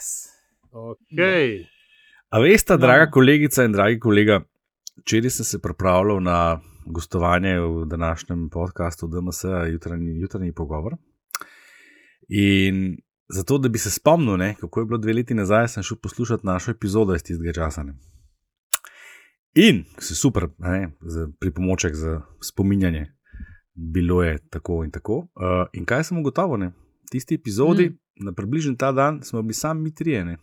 Yes. Okay. A veste, draga kolegica in dragi kolega, včeraj sem se pripravljal na gostovanje v današnjem podkastu DMS, jutranji, jutranji pogovor. In zato, da bi se spomnil, ne, kako je bilo dve leti nazaj, sem šel poslušati našo epizodo iz tistega časa. Ne. In se super, ne, za pripomoček za spominjanje, bilo je tako in tako. Uh, in kaj sem ugotovil? Ne? Tisti epizodi, mm. na približen ta dan, smo bili sami mi trijene.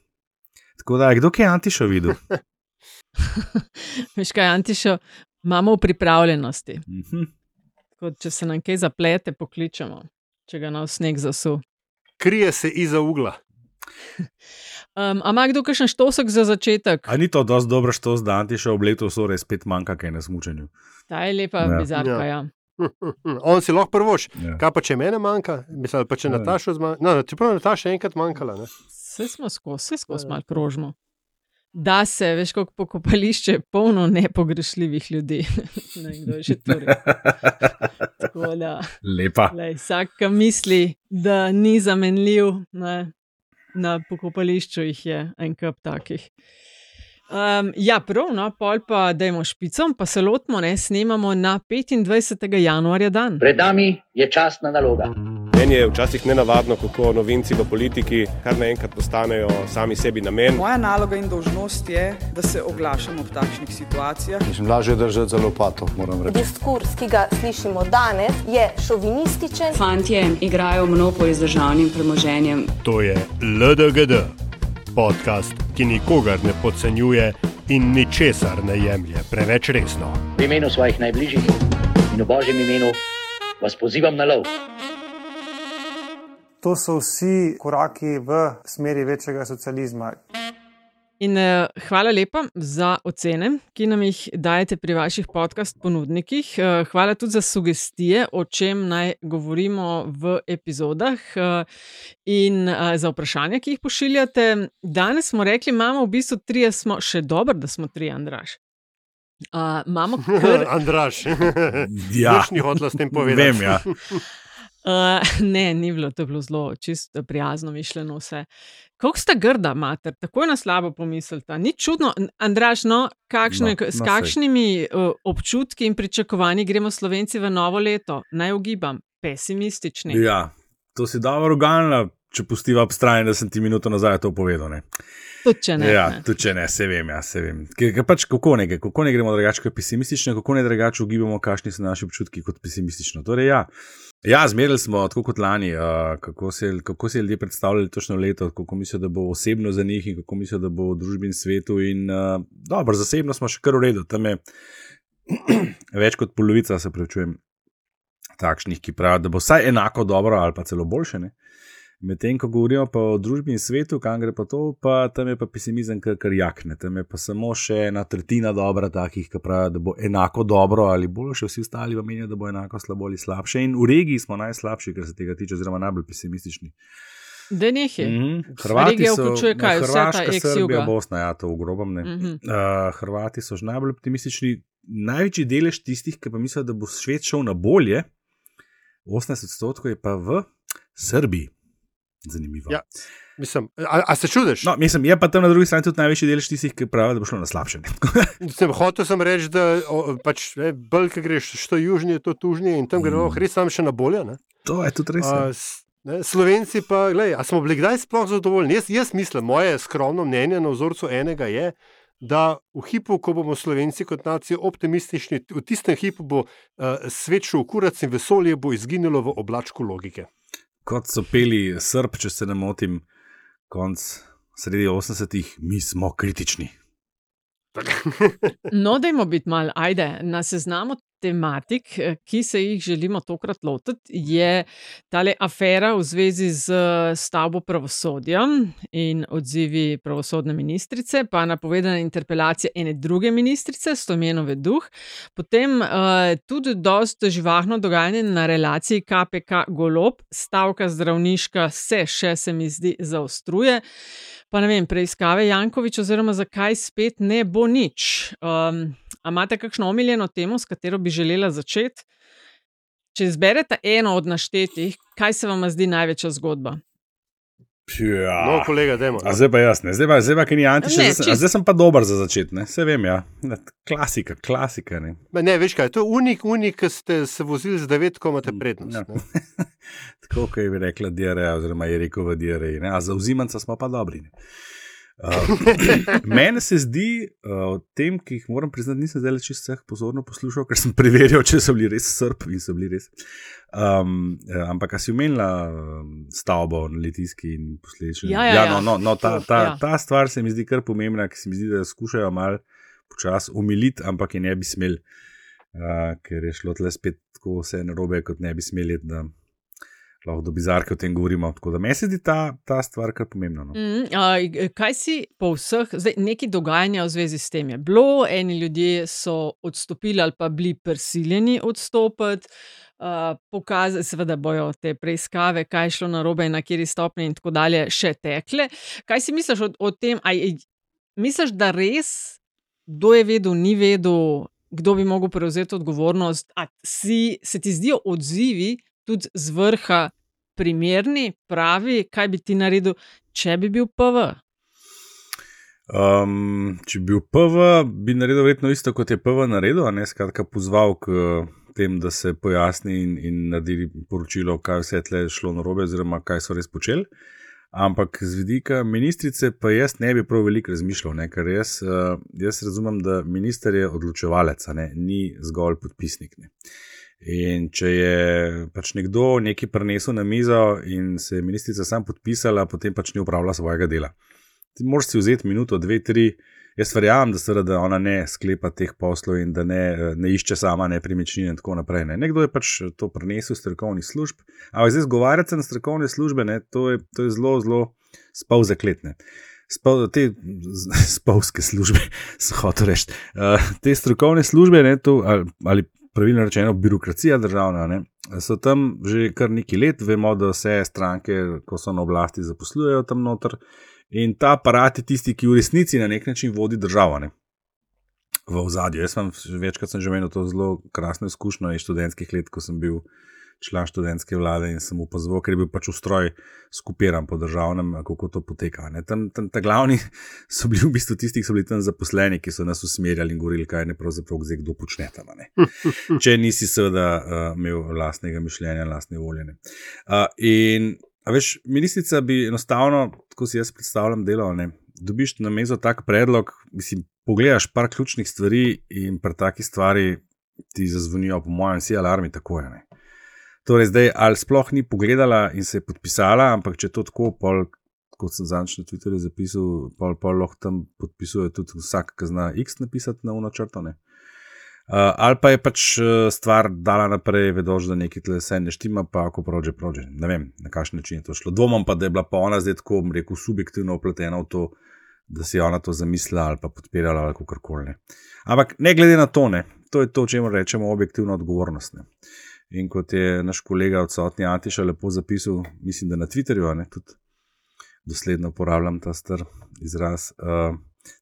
Tako da, kdo je Antišo videl? Veš kaj, Antišo, imamo v pripravljenosti. Mm -hmm. Kot, če se nam kaj zaplete, pokličemo, če ga na sneg zasu. Krije se iza ugla. Um, Ampak, kdo še štosek za začetek? A ni to dosti dobro, što z Antišo v letu so res spet manjka, kaj na smučanju. Ta je lepa, Ja. bizarka. Ja. Ja. On si lahko prvoš. Ja. Kaj pa če mene manjka, mislim, pa če Ja. Nataša zmanjka. No, čeprav je Nataša enkrat manjkala. Ne? Vse smo skozi, vse skozi Ja. malo krožimo. Da se, veš, kako pokopališče je polno nepogrešljivih ljudi. ne, kdo je že to rekel. Tako da, Lepa. lej, vsak, ki misli, da ni zamenljiv, ne, na pokopališču jih je en kup takih. Um, ja, prav, no, pol pa dajmo špicom, pa se lotimo, ne, snemamo na 25. januarja dan. Pred nami je časna naloga. Meni je včasih nenavadno, kako novinci v politiki kar naenkrat postanejo sami sebi namen. Moja naloga in dolžnost je, da se oglašam ob takšnih situacijah. Mislim, lažje je držati za lopato, moram reči. Diskurs, ki ga slišimo danes, je šovinističen. Fantje igrajo monopoli z državnim premoženjem. To je LDGD, podcast, ki nikogar ne podcenjuje in ničesar ne jemlje preveč resno. V imenu svojih najbližjih in v božjem imenu vas pozivam na lov. To so vsi koraki v smeri večjega socializma. In uh, hvala lepa za ocene, ki nam jih dajete pri vaših podcast ponudnikih. Uh, hvala tudi za sugestije, o čem naj govorimo v epizodah uh, in uh, za vprašanja, ki jih pošiljate. Danes smo rekli, imamo v bistvu tri, smo še dobro, da smo tri, Andraš. Uh, imamo kar. Andraš. Ja. Nič ni hotela s tem povedati. Vem, ja. Uh, ne, ni bilo, to je bilo zelo čisto prijazno mišljeno vse. Kako sta grda, mater, tako je na slabo pomislita. Ni čudno, Andraš, no, kakšne, No, no, s kakšnimi uh, občutki in pričakovanji gremo Slovenci v novo leto? Naj ugibam, pesimistični. ja. To si dobro uganila, če pustiva ob strani, da sem ti minuto nazaj to povedal. Tudi ne. ja, tudi ne, se vem, ja, se vem. Ker, pač kako ne, kako ne gremo drugače kot pesimistično, kako ne drugače ugibamo, kakšni so naši občutki kot pesimistično. Torej, ja. Ja, zmerili smo, tako kot lani, uh, kako, se, kako si ljudje predstavljali točno leto, kako mislijo, da bo osebno za njih in kako mislijo, da bo v družbi in svetu. In, uh, dobro, zasebno smo še kar v redu, tam je več kot polovica, se pravičujem, takšnih, ki pravijo, da bo vsaj enako dobro ali pa celo boljše. Ne? Medtem, ko govorimo pa o družbi in svetu, kam gre pa to, pa tam je pa pesimizem kar, kar jakne. Tam je pa samo še ena tretjina dobra takih, ki pravijo, da bo enako dobro ali boljše, vsi ostali pa menijo, da bo enako slabo ali slabše. In v regiji smo najslabši, kar se tega tiče, oziroma najbolj pesimistični. Da nekje. Mhm. Hrvati Regija so, vključuje kaj? Vse ta Hrvaška. Srbija, Bosna, ja, to v grobem ne. Mhm. Uh, Hrvati so že najbolj optimistični, največji delež tistih, ki pa mislijo, da bo svet šel na bolje, 18 odstotkov je pa v Srbiji. Zanimivo. Ja. Mislim, a, a se čudiš? No, mislim, je pa tam na drugi strani tudi največji delež tistih, ki pravijo, da bo šlo na slabše. Sem, hotel sem reči, da o, pač, ne, bolj, ki greš, što južnije, to tužnije in tam Mm. mm. res sam še na bolje. Ne? to je tudi res. A, ja. ne, Slovenci pa, gledaj, a smo bili kdaj sploh zadovoljni? Jaz, jaz mislim, moje skromno mnenje na vzorcu enega je, da v hipu, ko bomo Slovenci kot nacija optimistični, v tistem hipu bo uh, svet šel v kurac in vesolje bo izginilo v oblačku logike. Kot so peli Srb, če se ne motim, konc sredi 80-ih, mi smo kritični. No, dajmo biti mal, ajde, na seznamu tematik, eh, ki se jih želimo tokrat lotiti, je tale afera v zvezi z stavbo pravosodja in odzivi pravosodne ministrice, pa napovedana interpelacija ene druge ministrice, Stomenove duh, potem uh, tudi dosta živahno dogajanje na relaciji KPK Golob, stavka zdravniška se še, se mi zdi, zaostruje. Pa ne vem, preiskave Jankovič, oziroma zakaj spet ne bo nič. Um, a imate kakšno omiljeno temo, s katero bi želela začeti? Če izberete eno od naštetih, kaj se vam zdi največja zgodba? Ja. No, kolega, dajmo. A zdaj pa jaz, ne. zdaj pa, zdaj pa ki ni antiš, zdaj, čist- zdaj sem pa dober za začet, ne. se vem, ja. Klasika, klasika. Ne. Ma Ne, veš kaj, to je unik, unik, ki ste se vozili z devetko, imate prednost. Ja. ne. Tako kot je rekla diareja, oziroma je rekel v diareji, ne. a za vzimanca smo pa dobri. Ne. Uh, Meni se zdi, uh, o tem, ki jih moram priznati, nisem zdaj čisto vseh pozorno poslušal, ker sem preverjal, če so bili res srp in so bili res. Um, eh, ampak, a si omenila um, stavbo na litijski in posledično? Ja, ja, ja. no, no, no, ta, ta, Ja. ta stvar se mi zdi kar pomembna, ker se mi zdi, da skušajo malo počasi umiliti, ampak je ne bi smeli, uh, ker je šlo tle spet tako vse narobe, kot ne bi smeli, da lahko do bizarke o tem govorimo. Tako da meni se zdi ta, ta stvar kar pomembna. No. Mm, a, kaj si po vseh, zdaj neki dogajanja v zvezi s tem je bilo, eni ljudje so odstopili ali pa bili prisiljeni odstopiti. Uh, pokazali, seveda, bojo te preiskave, kaj je šlo na robe, na kateri stopni, in tako dalje, še tekle. Kaj si misliš o, o tem? A, je- misliš, da res, kdo je vedel, ni vedel, kdo bi mogel prevzeti odgovornost? Si, se ti zdijo odzivi tudi z vrha primerni, pravi, kaj bi ti naredil, če bi bil PV? Um, če bi bil PV, bi naredil verjetno isto, kot je PV naredil, a ne skratka pozval k tem, da se pojasni in, in naredi poročilo, kaj vse tle je šlo na robe, oziroma kaj so res počeli. Ampak z vidika ministrice, pa jaz ne bi prav veliko razmišljal, ne? ker jaz, jaz razumem, da minister je odločevalec, ne? ni zgolj podpisnik. Ne? In če je pač nekdo nekaj prenesel na mizo in se je ministrica sam podpisala, potem pač ni upravljala svojega dela. Ti moraš si vzeti minuto, dve, tri. Jaz verjamem, da, seveda, da ona ne sklepa teh poslov in da ne, ne išče sama nepremičnine in tako naprej. Ne. Nekdo je pač to prenesel iz strokovnih služb, ampak zdaj zgovarjati se na strokovne službe, ne, to, je, to je zelo, zelo spav zakletne. Spav, te spavske službe, so hotel reči. Uh, te strokovne službe, ne, to, ali, ali pravilno rečeno, birokracija državna, ne, so tam že kar nekaj let, vemo, da vse stranke, ko so na oblasti, zaposlujejo tam noter. In ta aparat je tisti, ki v resnici na nek način vodi državo. Ne? V ozadju. Jaz sem večkrat sem že imel to zelo krasno izkušnjo iz študentskih let, ko sem bil član študentske vlade in sem opazoval, ker je bil pač ustroj skupiran po državnem, kako to poteka. ne. Tam, tam ta glavni so bili v bistvu tisti, ki so bili tam zaposleni, ki so nas usmerjali in govorili, kaj ne pravzaprav zdaj kdo počne tam. Če nisi seveda uh, imel lastnega mišljenja, lastne volje. ne. Uh, in A veš, ministrica bi enostavno, tako si jaz predstavljam, delo. Ne? Dobiš na mezo tak predlog, mislim, pogledaš par ključnih stvari in pri taki stvari ti zazvonijo, po mojem, vsi alarmi tako je. Ne? Torej, zdaj ali sploh ni pogledala in se je podpisala, ampak če to tako, pol, kot sem zadnjič na Twitterju zapisal, pol, pol lahko tam podpisuje tudi vsak, ki zna X napisati na unočrto. Uh, ali pa je pač uh, stvar dala naprej, vedoč, da nekaj tle se ne štima, pa ako prođe, prođe. Ne vem, na kakšen način je to šlo. Dvomam pa, da je bila pa ona zdaj tako, bom rekel, subjektivno upletena v to, da si je ona to zamislila ali pa podpirala ali kako koli. Ampak ne glede na to, ne, to je to, če mu rečemo objektivna odgovornost. Ne. In kot je naš kolega odsotni Antiša lepo zapisal, mislim, da na Twitterju, a ne tudi dosledno uporabljam ta star izraz. Uh,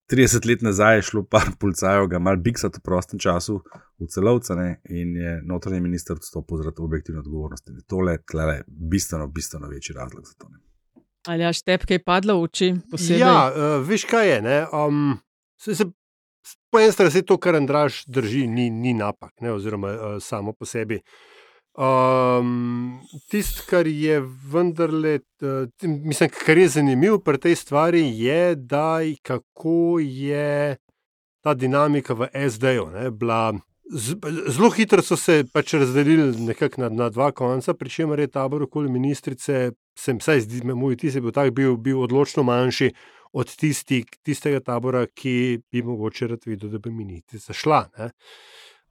30 let nazaj je šlo par policajev, ga mal biksati v prostem času v celovce ne, in je notranji minister odstopil zaradi objektivne odgovornosti. Ne. Tole je bistveno, bistveno večji razlog za to. Ne. Ali ja, štepke je padla v oči? Posebej? Ja, uh, veš kaj je. ne, Um, se, se, po eni strani se to, kar Andraš drži, ni, ni napak, ne, oziroma uh, samo po sebi. Um, Tisto, kar je vendarle, uh, mislim, kar je zanimivo pri tej stvari, je, da kako je ta dinamika v SD-ju bila. Zelo hitro so se pač razdelili nekako na, na dva konca, pri čemer je tabor okoli ministrice, sem vsaj zdi, moj vtis je bil tak, bil, bil odločno manjši od tisti, tistega tabora, ki bi mogoče rad videl, da bi ministrica šla. ne.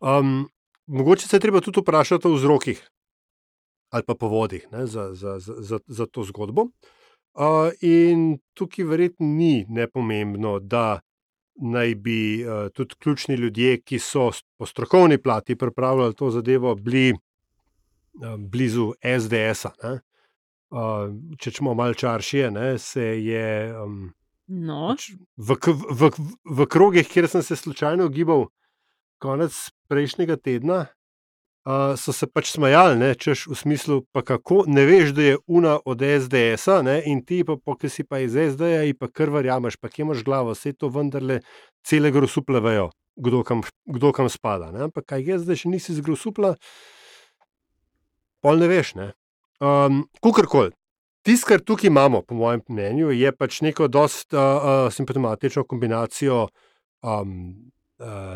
Um, mogoče se je treba tudi vprašati o vzrokih ali pa povodih ne, za, za, za, za, to zgodbo. Uh, in tukaj verjetno ni nepomembno, da naj bi uh, tudi ključni ljudje, ki so po strokovni plati pripravljali to zadevo, bili uh, blizu SDS-a. Uh, če smo malo čaršije, ne, se je um, No, pač v, v, v, v krogih, kjer sem se slučajno gibal konec prejšnjega tedna, so se pač smajali, ne, češ v smislu, pa kako ne veš, da je una od SDS-a in ti pa, ki si pa iz SD-ja, in pa kar verjameš, pa kje imaš glavo, vse to vendarle cele grosupla vejo, kdo kam, kdo kam spada. Ne. Ampak kaj je zdaj, če nisi z grosupla, pol ne veš. Ne. Um, Kukorkoli. Tisto, kar tukaj imamo, po mojem mnenju, je pač neko dost uh, uh, simptomatično kombinacijo um,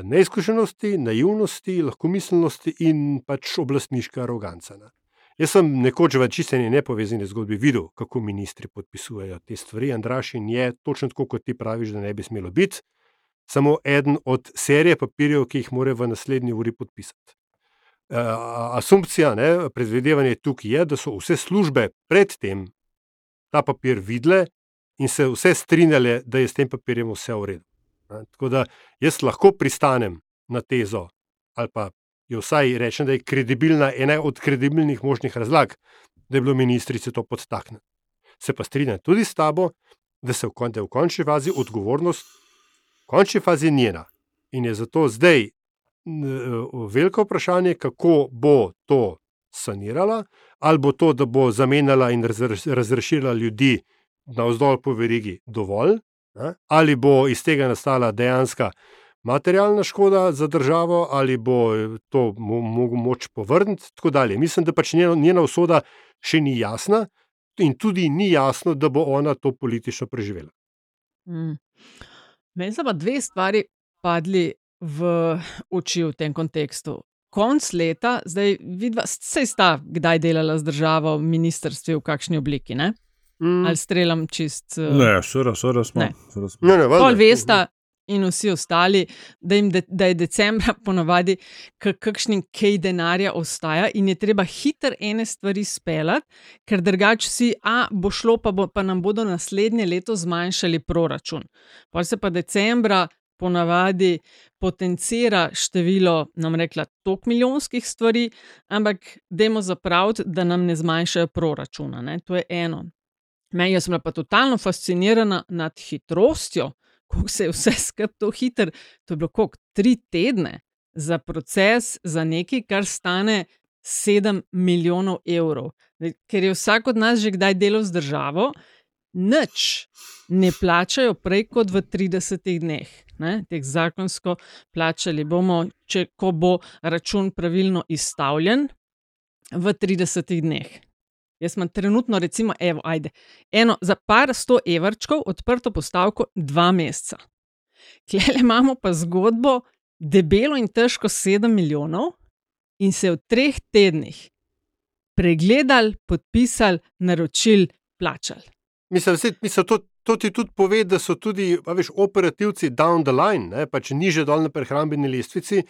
neizkušenosti, naivnosti, lahkomiselnosti in pač oblastniške arogance. Ne. Jaz sem nekoč v čisteni nepovezani zgodbi videl, kako ministri podpisujejo te stvari. Andrašin je točno tako, kot ti praviš, da ne bi smelo biti, samo eden od serije papirjev, ki jih mora v naslednji uri podpisati. Uh, Asumpcija, predvidevanje tukaj je, da so vse službe predtem ta papir videle in se vse strinjale, da je s tem papirjem vse v redu. Tako da jaz lahko pristanem na tezo, ali pa jo vsaj rečem, da je kredibilna, ena od kredibilnih možnih razlag, da je bilo ministrice to podtaknjeno. Se pa strinjam tudi s tabo, da se v, kon, da v končni fazi odgovornost, v končni fazi njena. In je zato zdaj veliko vprašanje, kako bo to sanirala, ali bo to, da bo zamenjala in razrešila ljudi na vzdolj po verigi, dovolj? Ali bo iz tega nastala dejanska materialna škoda za državo, ali bo to mogel moč povrniti. Mislim, da pač njena, usoda še ni jasna, in tudi ni jasno, da bo ona to politično preživela. Mm. Meni so pa dve stvari padli v oči v tem kontekstu konc leta, zdaj vidva, se sta kdaj delala z državo, ministrstvi v kakšni obliki, ne? Mm. ali streljam čist. Uh, ne, sora, sora smo. Ne, ne, ne, Pol vesta. In vsi ostali, da, de, da je decembra ponovadi, kakšen kaj denarja ostaja, in je treba hitro ene stvari speljati, ker drugače si, a bo šlo, pa, bo, pa nam bodo naslednje leto zmanjšali proračun. Pa se pa decembra ponavadi potencira število, nam rekla, tok milijonskih stvari, ampak dajmo zapraviti, da nam ne zmanjšajo proračuna. Ne? To je eno. Meni je pa totalno fascinirana nad hitrostjo, kako se je vse skupaj to hitro. To je bilo kot tri tedne za proces, za nekaj, kar stane sedem milijonov evrov. Ker je vsak od nas že kdaj delal z državo, nič ne plačajo prej kot v 30 dneh. Ne, teh zakonsko plačali bomo, če bo račun pravilno izstavljen, v 30 dneh. Jaz imam trenutno, recimo, evo, ajde, eno za par sto evrčkov odprto postavko dva meseca. Klele imamo pa zgodbo, debelo in težko 7 milijonov, in se v treh tednih pregledali, podpisali, naročili, plačali. Mislim, da to, to ti tudi pove, da so tudi veš, operativci down the line, ne, pač niže dol na prehrambeni lestvici,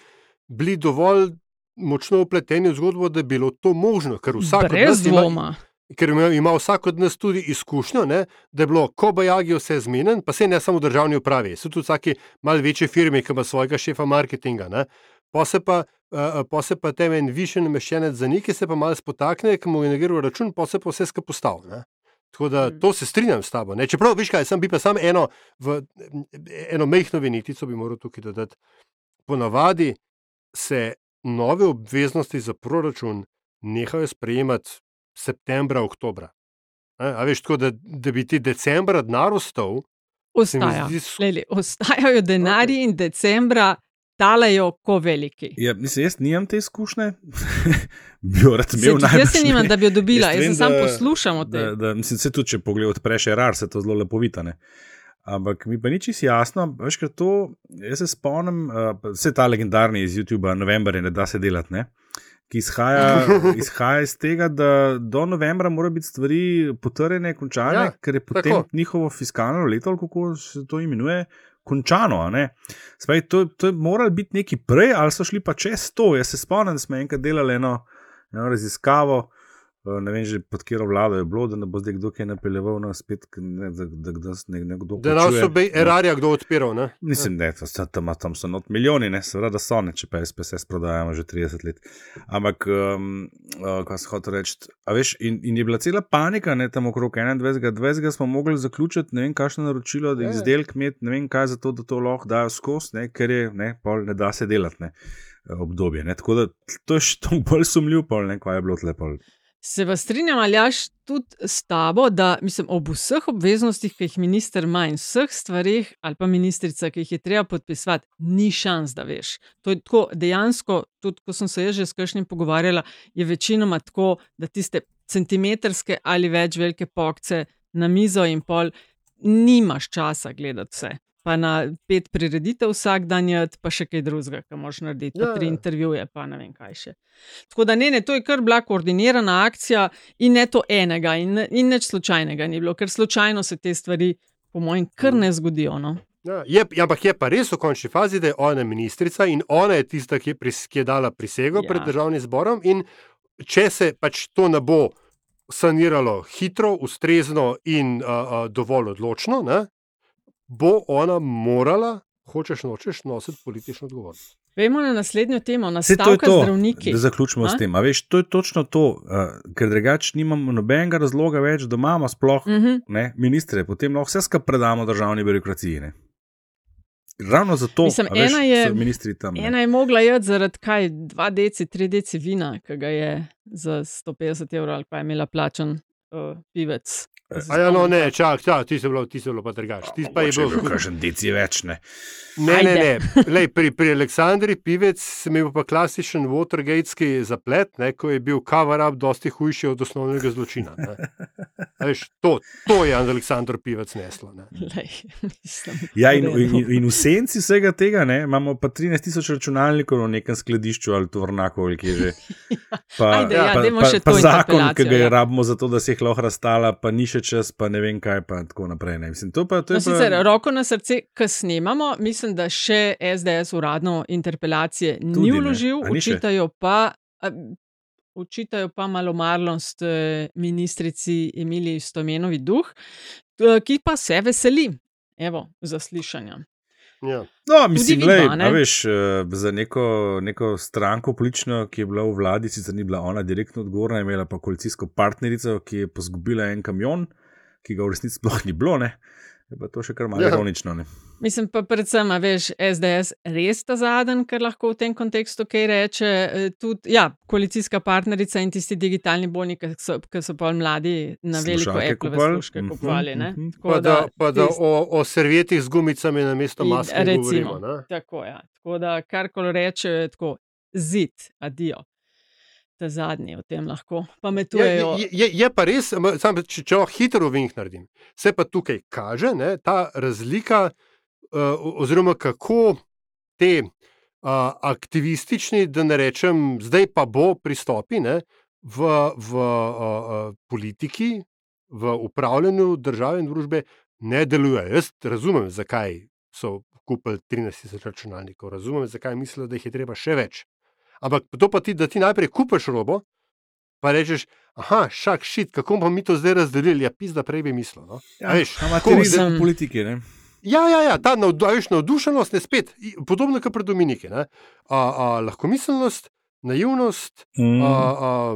bili dovolj močno upleteni v zgodbo, da je bilo to možno. Ker vsak Brez dvoma. Ker ima, ima vsak od nas tudi izkušnjo, ne, da je bilo, ko bajagi vse zmeden, pa se ne samo v državni upravi, so tudi vsake malce večje firme, ki ima svojega šefa marketinga. Ne, pa se pa. Uh, pa se pa temen više nameščenec za nekaj, se pa malo spotakne, ki mu je nagrajeno račun, pa se pa vse skupaj postavlja. Tako da mm. to se strinjam s tabo. Ne? Čeprav, veš kaj, sem bi pa samo eno, eno mehko venitico bi moral tukaj dodati. Ponavadi se nove obveznosti za proračun nehajo sprejemati septembra, oktobra. A veš, tako da, da bi ti decembra denar ostal. Ostaja. Zdi... Ostajajo denarji in decembra talajo, ko veliki. Ja, mislim, jaz nimam te izkušnje, bi jo rad imel na Jaz se nimam, da bi jo dobila, jaz, vem, jaz samo poslušam o tem. Da, da, mislim, se tudi, če pogledaj odpreš, rar, se to zelo lepo vitane. Ampak mi pa ni čisto jasno, veš, ker to, jaz se spomnim, uh, vse ta legendarni iz YouTube, november je ne da se delati, ne? ki izhaja, izhaja iz tega, da do novembra mora biti stvari potrjene, končane, ja, ker je potem tako. njihovo fiskalno leto, kako se to imenuje, končano. Spaj, to, to je moralo biti nekaj prej, ali so šli pa čez to. Jaz se spomnim, da smo enkrat delali eno, eno raziskavo, ne vem že pod katero vlado je bilo, da ne bo zdaj kdo kaj napeljeval na spet, ne, da, da, da ne, nekdo. Da nas so bej erarja kdo odpiral, ne? Mislim, da ja. tam, tam so not milijoni, ne, seveda so ne, če pa SPSS prodajamo že 30 let. Ampak, um, uh, kaj se hoče reči, a veš, in, in je bila cela panika, ne, tam okrog 21. 20. smo mogli zaključiti, ne vem, kakšno naročilo, da izdelk imeti, ne vem, kaj za to, da to lahko dajo skozi, ne, ker je, ne, pol ne da se delati, ne. obdobje. Ne? Tako da to je še to bolj sumljiv, pol, ne, kaj je bilo tlepo. Se vas strinjam, ali jaš tudi s tabo, da mislim, ob vseh obveznostih, ki jih minister ima in vseh stvarih, ali pa ministrica, ki jih je treba podpisati, ni šans, da veš. To je tako dejansko, tudi ko sem se jaz že s kakšnim pogovarjala, je večinoma tako, da tiste centimetrske ali več velike pokce na mizo in pol, nimaš časa gledati vse. Pa na pet prireditev vsak dan, jed, pa še kaj drugega, kar moš narediti, pa Ja, tri ja. intervjuje, pa ne vem kaj še. Tako da ne, ne, to je kar bila koordinirana akcija in ne to enega, in, in nič slučajnega ni bilo, ker slučajno se te stvari, po mojem, kar ne zgodijo. No? Ja, je, ampak je pa res v končni fazi, da je ona ministrica in ona je tista, ki je, pris, ki je dala prisego ja. pred državnim zborom. In če se pač to ne bo saniralo hitro, ustrezno in uh, uh, dovolj odločno, ne, bo ona morala, hočeš nočeš, nositi politično odgovornost. Vemo na naslednjo temo, Vse to je nastavka to, zdravniki. da zaključimo A? s tem. A veš, to je točno to, uh, ker drugače nimamo nobenega razloga več, da imamo sploh Uh -huh. ne, ministre, potem lahko vse skupaj predamo državni birokraciji. Ne. Ravno zato Mislim, a veš, je- ministri tam. ne. Ena je mogla jeti zaradi kaj, 2 deci, 3 deci vina, ki ga je za 150 evrov ali pa je imela plačan uh, pivec. A ja, no, ne, čak, čak, ti si bilo, ti si bilo pa drugač. Ti pa je Mogoče je bil. bil kakšen deci več. Ne. Ne, ne, ne. Lej, pri, pri Aleksandri Pivec sem imel pa klasičen Watergatski zaplet, ne, ko je bil cover-up dosti hujši od osnovnega zločina. Veš, to, to je Aleksandr Pivec neslo. Ne. Lej, mislim, Ja, in, v redu. in, in v senci vsega tega ne, imamo pa 13 tisoč računalnikov v nekem skladišču ali tovornjaku, ali kje že. Pa, Ajde, ja, pa, dajmo pa, pa to zakon, ki ga je ja. rabimo za to, da se jih lahko razstala, pa ni še čas, pa ne vem kaj, pa tako naprej. Ne. Mislim, to pa, to No, pa, sicer, roko na srce, ki snemamo, mislim, da še SDS uradno interpelacije ni Tudi ne. vložil, ni še? očitajo pa. a, Očitajo pa malomarnost eh, ministrici Emiliji Stomenovi duh, eh, ki pa se veseli, evo, zaslišanja. Ja. No, mislim, vidva, lej, ne? a veš, eh, za neko, neko stranko politično, ki je bila v vladi, sicer ni bila ona direktno odgovorna, je imela pa koalicijsko partnerico, ki je pozgubila en kamion, ki ga v resnici sploh ni bilo, ne. Je pa to še kar malo Ja. ironično. Ne? Mislim pa predvsem, a veš, SDS res ta zadnji, ker lahko v tem kontekstu kaj reče. eh, Tudi, ja, koalicijska partnerica in tisti digitalni bolni, ki so, ki so pol mladi na veliko Apple sluške Mhm, kupovali. ne. mhm. Tako Pa da, pa da tisti- o, o servietih z gumicami na mesto maske recimo, govorimo. ne. Tako, ja. tako da karkoli reče, je tako zid, adijo. Ta zadnji o tem lahko Je, pametujejo. je, je, je pa res, sam, če, če lahko hitro vink naredim, se pa tukaj kaže ne, ta razlika, uh, oziroma kako te uh, aktivistični, da ne rečem, zdaj pa bo pristopi ne, v, v uh, uh, politiki, v upravljanju države in družbe ne delujejo. Jaz razumem, zakaj so kupili 13 tisoč računalnikov, razumem, zakaj mislijo, da jih je treba še več. Ampak to pa ti, da ti najprej kupiš robo, pa rečeš, ah, šak, šit, kako bomo mi to zdaj razdelili, ja, pis, da prej bi mislil. No? Ja, veš, Amaterizem Sem- v politiki. Ne? Ja, ja, ja ta navdušenost je spet podobno kot pri Dominiki. Ne? A, a, lahkomiselnost, naivnost, Mm. a, a,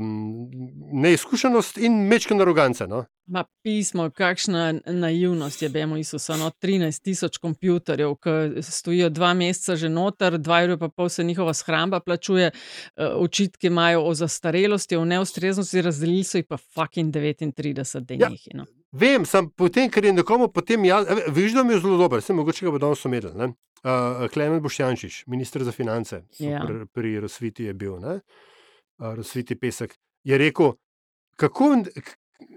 neizkušenost in mečka aroganca. No? Ma pismo, kakšna naivnost je, bemo Isusa, no 13 tisoč kompjuterjev, ki stojijo dva meseca že noter, dva ura pa pol se njihova shramba plačuje, eh, očitke imajo o zastarelosti, o neustreznosti, razdelili so jih pa fucking 39 denjih. Ja. No. Vem, sem potem, ker je nekomu potem jaz, veš, da mi je zelo dober, se mogoče ga bo danes omedel. ne. Uh, Klemen Boštjančič, ministr za finance, Ja. pri, pri Rosviti je bil, ne? uh, Rosviti pesek, je rekel, kako,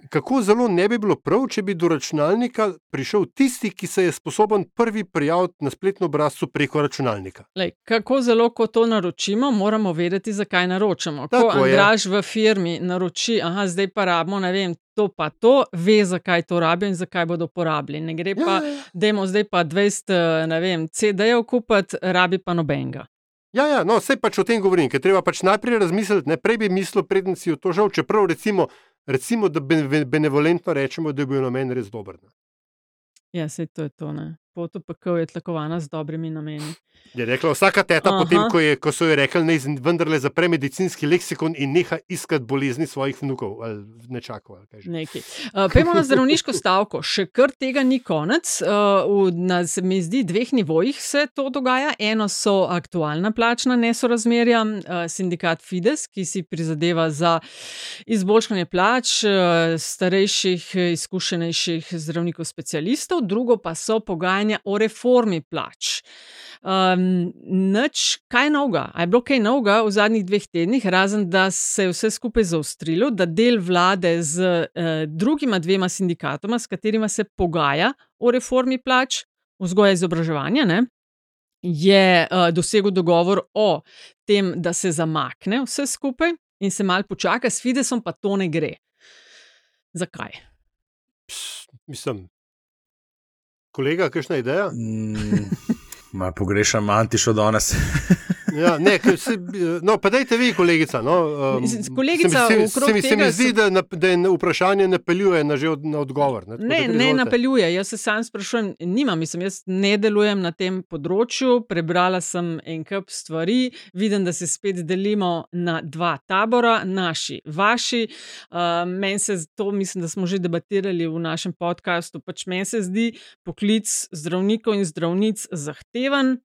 kako zelo ne bi bilo prav, če bi do računalnika prišel tisti, ki se je sposoben prvi prijaviti na spletno obrazcu preko računalnika. Lej, kako zelo, ko to naročimo, moramo vedeti, zakaj naročamo. Ko Tako je. Andraž v firmi naroči, aha, zdaj pa rabimo, ne vem, to pa to, ve, zakaj to rabijo in zakaj bodo porabili. Ne gre pa, Ja, ja. dajmo zdaj pa 20, eh, ne vem, CD-jev kupiti, rabi pa nobenega. Ja, ja, no, vse pač o tem govorim, ker treba pač najprej razmisliti, ne prej bi mislil, preden si v to žal, čeprav recimo, recimo da bene- benevolentno rečemo, da je bil namen res dober. Ne. Ja, se to je to. Ne. Pot pekel je tlakovana z dobrimi nameni. Je rekla vsaka teta, Aha. potem, ko, je, ko so ji rekli, naj z- vendarle zapre medicinski leksikon in neha iskati bolezni svojih vnukov ali nečakov. ali. Nekaj. Uh, Pejmo na zdravniško stavko. Še kar tega ni konec. Uh, v, na, se mi zdi, dveh nivojih se to dogaja. Eno so aktualna plačna nesorazmerja, uh, sindikat Fides, ki si prizadeva za izboljšanje plač uh, starejših, izkušenejših zdravnikov specialistov, drugo pa so pogajanja o reformi plač. Um, nič, kaj novega? A je bilo kaj novega v zadnjih dveh tednih, razen da se je vse skupaj zaostrilo, da del vlade z uh, drugima dvema sindikatoma, s katerima se pogaja o reformi plač, vzgoja in izobraževanja, ne, je uh, dosegel dogovor o tem, da se zamakne vse skupaj in se mal počaka, s Fidesom pa to ne gre. Zakaj? Ps, Mislim, kolega, kakšna ideja? Mm, pogrešam Antišo danes. Ja, ne, se, no, pa dajte vi, kolegica. No, um, kolegica, se, mi- okrog se, mi- se mi zdi, da, na, da je vprašanje napeljuje na, že od, na odgovor. Ne, Tako Ne, ne napeljuje. Jaz se sam sprašujem, nimam, mislim, jaz ne delujem na tem področju. Prebrala sem en kup stvari, vidim, da se spet delimo na dva tabora, naši, vaši. Uh, meni se to, mislim, da smo že debatirali v našem podkastu. Pač meni se zdi poklic zdravnikov in zdravnic zahteven.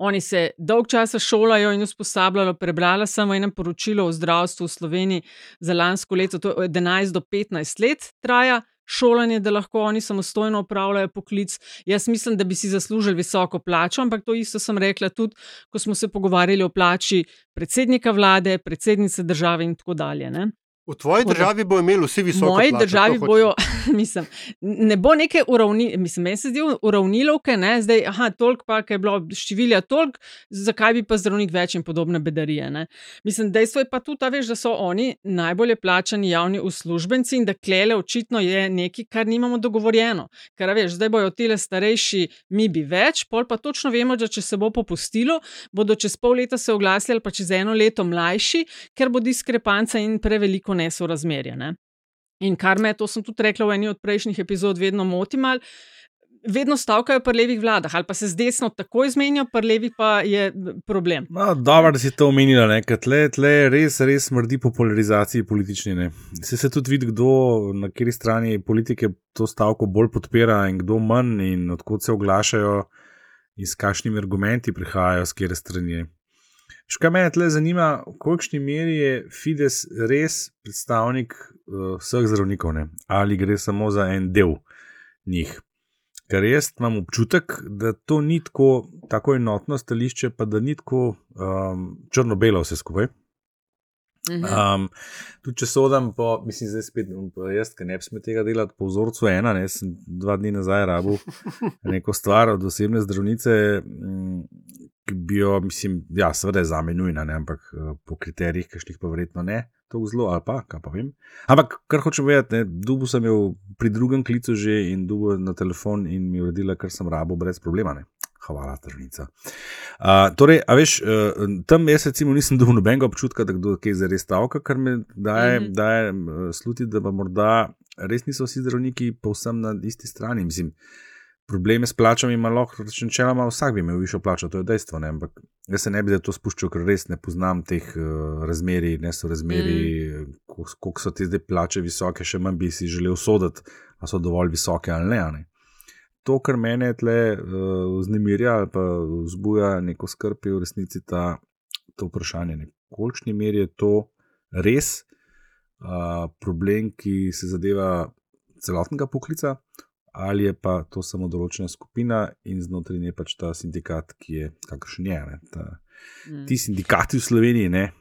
Oni se dolg časa šolajo in usposabljajo. Prebrala sem v enem poročilu o zdravstvu v Sloveniji za lansko leto, to je od 11 do 15 let traja šolanje, da lahko oni samostojno upravljajo poklic. Jaz mislim, da bi si zaslužili visoko plačo, ampak to isto sem rekla tudi, ko smo se pogovarjali o plači predsednika vlade, predsednice države in tako dalje. Ne? V tvoji državi bo imeli vsi V visoko moji plačo, državi bojo, mislim, ne bo neke uravni, mislim, meni se zdi uravnilovke, ne, zdaj, aha, toliko pa, je bilo številja toliko, zakaj bi pa zdravnik več in podobne bedarije. Ne. Mislim, dejstvo je pa tudi, veš, da so oni najbolje plačani javni uslužbenci in da klele očitno je nekaj, kar nimamo dogovorjeno. Ker, veš, zdaj bojo tile starejši, mi bi več, pol pa točno vemo, da če se bo popustilo, bodo čez pol leta se oglasili ali pa čez eno leto mlajši, ker bo diskrepanca in preveliko nesorazmerje. Ne. In kar me, to sem tudi rekla v eni od prejšnjih epizod, vedno moti mal. Vedno stavkajo pri levih vladah, ali pa se z desno takoj zmenijo, pri levih pa je problem. No, dobro, da si to omenila, ne? ker tle, tle res, res smrdi po polarizaciji politični. ne. Se se tudi vidi, kdo na kateri strani politike to stavko bolj podpira in kdo manj, in odkot se oglašajo in s kakšnimi argumenti prihajajo, z kere strani. Škaj me tle zanima, v kolikšni meri je Fides res predstavnik uh, vseh zdravnikov, ne? ali gre samo za en del njih. Ker jaz imam občutek, da to ni tako, tako enotno stališče, pa da ni tako um, črno-belo vse skupaj. Um, tudi če sodam, po, mislim, zdaj spet bom pa jaz, ki ne bi smel tega delati po vzorcu ena, ne, sem dva dni nazaj rabil neko stvar od osebne zdravnice, mm, ki bi jo, mislim, ja, seveda je za me nujna, ne, ampak eh, po kriterijih, kakšnih pa verjetno ne, to zelo, ali pa, kaj pa vem. Ampak, kar hočem vedeti, dubu sem jo pri drugem klicu že in dubu na telefon in mi je uredila, kar sem rabo brez problema. Ne. Hvala, tržnica. Uh, torej, a veš, uh, tam jaz recimo nisem dobil nobenega občutka, da kdo kaj zares stavka, kar me daje, mm. -hmm. daje uh, sluti, da pa morda res niso vsi zdravniki povsem na isti strani. Mislim, probleme s plačami ima lahko, načeloma vsak bi imel višjo plačo, to je dejstvo. Ne? Ampak jaz se ne bi da to spuščal, ker res ne poznam teh uh, razmerij, ne so razmerij, mm. koliko so te zdaj plače visoke, še manj bi si želel soditi, ali so dovolj visoke ali ne. ne. To, kar mene tle uh, vznemirja ali pa vzbuja neko skrb, je v resnici ta, to vprašanje, kolikšni meri je to res uh, problem, ki se zadeva celotnega poklica, ali je pa to samo določena skupina in znotraj nje pač ta sindikat, ki je kakršen je. Ne, ta, Mm. ti sindikati v Sloveniji ne,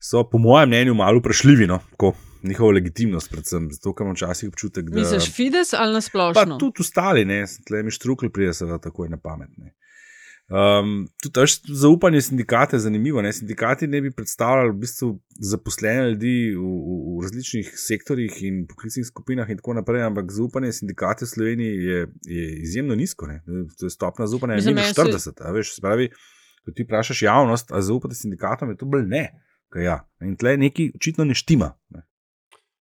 so, po mojem mnenju, malo vprašljivi. No, Njihovo legitimnost, predvsem zato, ker imam včasih občutek, da. Misliš Fides ali Pa nasplošno? tudi ostali, ne, tle mi štrukli pride, seveda, tako na pamet. Ne. Um, tudi zaupanje sindikate je zanimivo. Ne. Sindikati ne bi predstavljali v bistvu zaposlene ljudi v, v, v različnih sektorjih in poklicnih skupinah, in tako naprej, ampak zaupanje sindikate v Sloveniji je, je izjemno nizko. Ne. To je stopna zaupanja Mislim, minus meni se- 40. a Veš, se pravi, ko ti vprašaš javnost, a zaupate sindikatom, je to bolj ne. Ja. In tle nekaj očitno ne štima. Ne.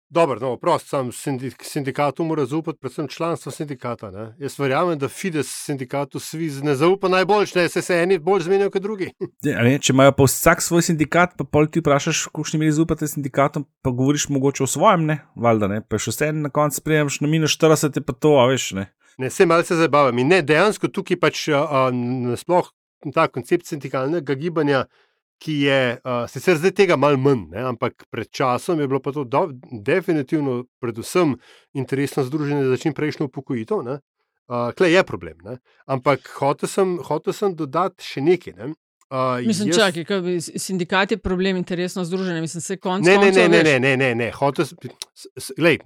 Dobro, no, prost, sam sindik, sindikatu mora zaupati, predvsem članstvo sindikata. Ne? Jaz verjamem, da Fides sindikatu sviz ne zaupa najbolj, ne se, se eni bolj zmenijo kot drugi. Ja, ne, če imajo pa vsak svoj sindikat, pa pol ti vprašaš, kakšni meri zaupate sindikatom, pa govoriš mogoče o svojem, ne, valjda ne, pa še vse na koncu sprejemš na minus 40, je pa to, a veš, ne. Ne, se malce zabavam. In ne, dejansko tukaj pač a, nasploh ta koncept sindikalnega gibanja ki je uh, sicer zdaj tega malo manj, ne, ampak pred časom je bilo pa to do, definitivno, predvsem, interesno združenje za čim prejšnjo upokojitev. Uh, Klej je problem. Ne. Ampak hotel sem, hotel sem dodati še nekaj. Ne. Uh, mislim, jaz... čakaj, kaj, sindikat je problem, interesno združenje, mislim, se končno. Ne, ne, ne, ne, ne, ne, ne, ne. Hotel, lej,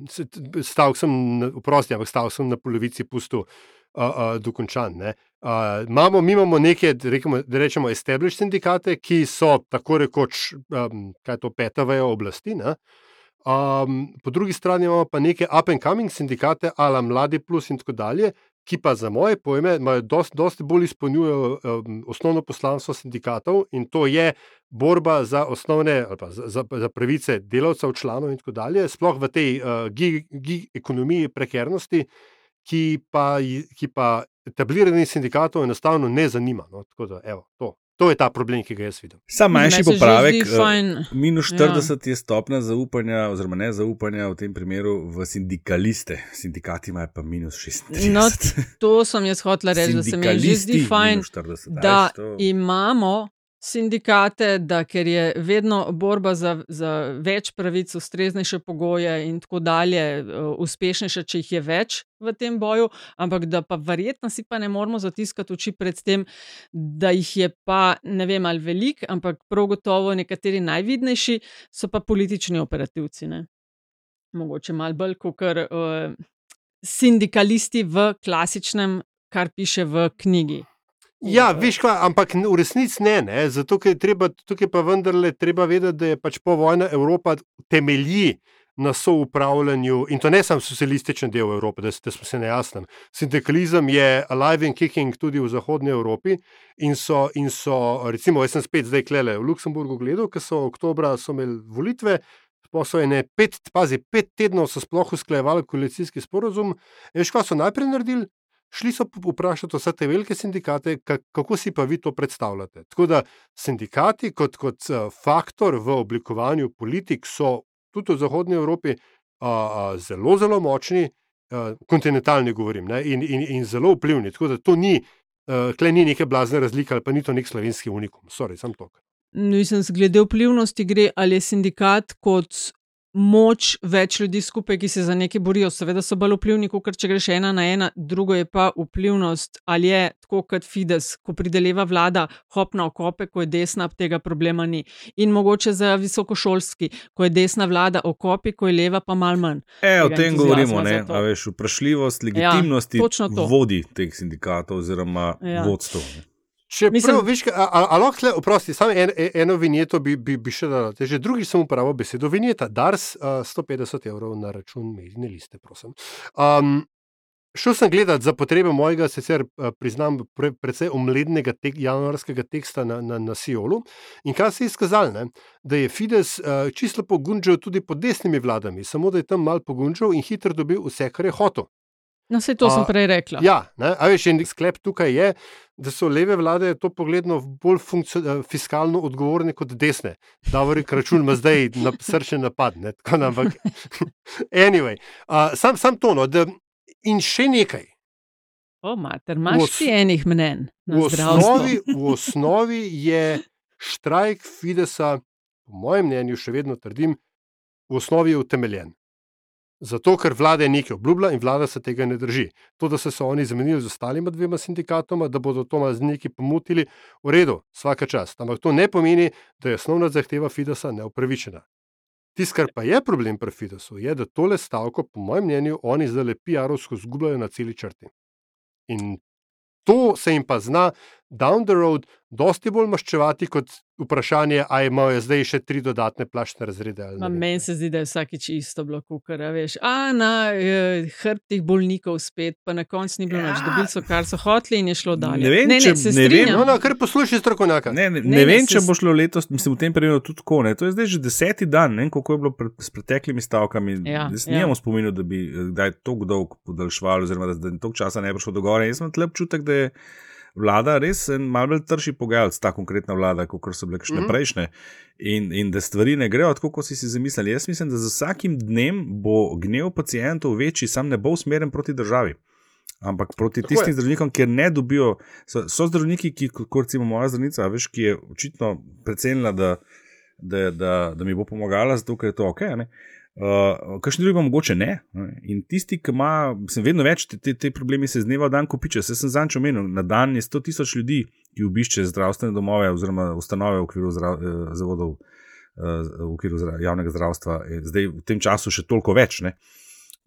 stavek sem, oprosti, ampak stavek sem na polovici pustil uh, uh, dokončan. Uh, imamo, mi imamo neke, rekamo, da rečemo, established sindikate, ki so tako rekoč, um, kaj to peta vejo oblasti. Um, po drugi strani imamo pa neke up and coming sindikate, ala mladi plus in tako dalje. Ki pa za moje pojme, dosti dost bolj izpolnjujejo um, osnovno poslanstvo sindikatov in to je borba za osnovne, za, za, za pravice delavcev, članov in tako dalje, sploh v tej uh, gig, gig ekonomiji prekernosti, ki pa, ki pa etabliranih sindikatov enostavno ne zanima. No? Da, evo, to. To je ta problem, ki ga jaz vidim. Sam manjši popravek. Uh, minus 40 ja. je stopna zaupanja, oziroma ne zaupanja v tem primeru v sindikaliste. Sindikati imajo pa minus 36. No, to sem jaz hotel reči, da se mi zdi fajn, da imamo sindikate, da ker je vedno borba za, za več pravic, ustreznejše pogoje in tako dalje, uh, uspešnejša, če jih je več v tem boju, ampak da pa verjetno si pa ne moramo zatiskati oči pred tem, da jih je pa ne vem ali velik, ampak prav gotovo nekateri najvidnejši so pa politični operativci. Ne? Mogoče malo bolj kot kar uh, sindikalisti v klasičnem, kar piše v knjigi. Ja, veš, kva, ampak v resnici ne, ne. Zato je treba, tukaj pa vendarle treba vedeti, da je pač povojna Evropa temelji na soupravljanju in to ne samo socialističen del Evrope, da, da smo se nejasni. Sindikalizem je alive and kicking tudi v Zahodnji Evropi in so, in so recimo, jaz sem spet zdaj klele v Luksemburgu gledal, ker so oktobra so imeli volitve. Pa so ene pet, pazi, pet tednov so sploh usklajevali koalicijski sporozum. Veš, kaj so najprej naredili? Šli so vprašati vse te velike sindikate, kako si pa vi to predstavljate. Tako da sindikati kot, kot eh, faktor v oblikovanju politik so tudi v Zahodnji Evropi a, a, zelo, zelo močni, a, kontinentalni govorim, ne, in, in, in zelo vplivni. Tako da to ni, tle ni neke blazne razlike ali pa ni to nek slovenski unikum. Sorry, sem to. Mislim, glede vplivnosti gre ali je sindikat kot moč več ljudi skupaj, ki se za nekaj borijo. Seveda so bolj vplivni, kot če greš ena na ena, drugo je pa vplivnost, ali je tako kot Fides, ko prideleva vlada, hop na okope, ko je desna, tega problema ni. In mogoče za visokošolski, ko je desna vlada okopi, ko je leva pa mal manj. E, o tem govorimo, ne? A veš, vprašljivost, legitimnost ja, vodi teh sindikatov oziroma ja. vodstvo. Če Mislim, prav, viš, a, a, a lahko le, oprosti, samo en, e, eno vinjeto bi, bi, bi še dal. Že drugi sem uporabil besedo vinjeta, Dars, uh, 150 evrov na račun medijne liste, prosim. Um, šel sem gledati za potrebe mojega, sicer priznam, pre, precej omlednega tek, januarskega teksta na, na, na Siolu. In kaj se je izkazalo, da je Fides uh, čisto pogunčal tudi pod desnimi vladami, samo da je tam mal pogunčal in hitro dobil vse, kar je hotel. No, vse to a, sem prej rekla. Ja, ne, a veš, en sklep tukaj je, da so leve vlade to pogledno bolj eh, fiskalno odgovorne kot desne. Da, vrek račun ima zdaj na srčen napad. Ne, ampak, anyway, uh, sam, sam to. No, da, in še nekaj. O, mater, imaš ti enih mnen. V osnovi, v osnovi je štrajk Fidesa, po mojem mnenju, še vedno trdim, v osnovi je utemeljen. Zato, ker vlada je nekaj obljubila in vlada se tega ne drži. To, da so se oni zamenili z ostalima dvema sindikatoma, da bodo to z neki pomutili, v redu, vsaka čast. Ampak to ne pomeni, da je osnovna zahteva Fidesa neupravičena. Tisto, kar pa je problem pri Fidesu, je, da tole stavko, po mojem mnenju, oni zdaj le PR-ovsko zgubljajo na celi črti. In to se jim pa zna down the road dosti bolj maščevati kot vprašanje, ali imajo zdaj še tri dodatne plačne razrede. ne. Meni se zdi, da je vsakič isto bilo, kar veš. A na eh, hrbtih bolnikov spet, pa na koncu ni bilo nič. Dobili so, kar so hoteli in je šlo dalje. Ne vem, ne, če- ne, se ne vem. No, no, kar poslušaj strokovnjaka. Ne, ne, ne, Ne, ne ne, vem, se če bo šlo letos, mislim, v tem periodu tudi tako. Ne. To je zdaj že deseti dan, ne vem, kako je bilo pred, s preteklimi stavkami. Ja, Jaz ja. nimam spominov, da bi eh, kdaj tako dolgo podaljšvali, oziroma da, da je toliko časa ne bi prišlo do gore. Jaz imam tle občutek, da je vlada res en malo bolj trši pogajalec, ta konkretna vlada, kot so bile kakšne mm. -hmm. prejšnje. In, in da stvari ne grejo tako, kot si si zamislili. Jaz mislim, da z vsakim dnem bo gnev pacijentov večji, sam ne bo usmerjen proti državi. Ampak proti Tako tistim je. zdravnikom, kjer ne dobijo, so, so zdravniki, ki, kot recimo moja zdravnica, veš, ki je očitno precenila, da, da, da, da mi bo pomagala, zato ker je to ok. ne. Uh, Kakšni drugi pa mogoče ne. In tisti, ki ima, sem vedno več, te, te, te problemi se z dneva v dan kopičijo. Jaz sem zanč omenil, na dan je 100 tisoč ljudi, ki obišče zdravstvene domove oziroma ustanove v okviru zdrav, eh, zavodov, eh, v okviru zdra, javnega zdravstva. Eh, Zdaj v tem času še toliko več, ne,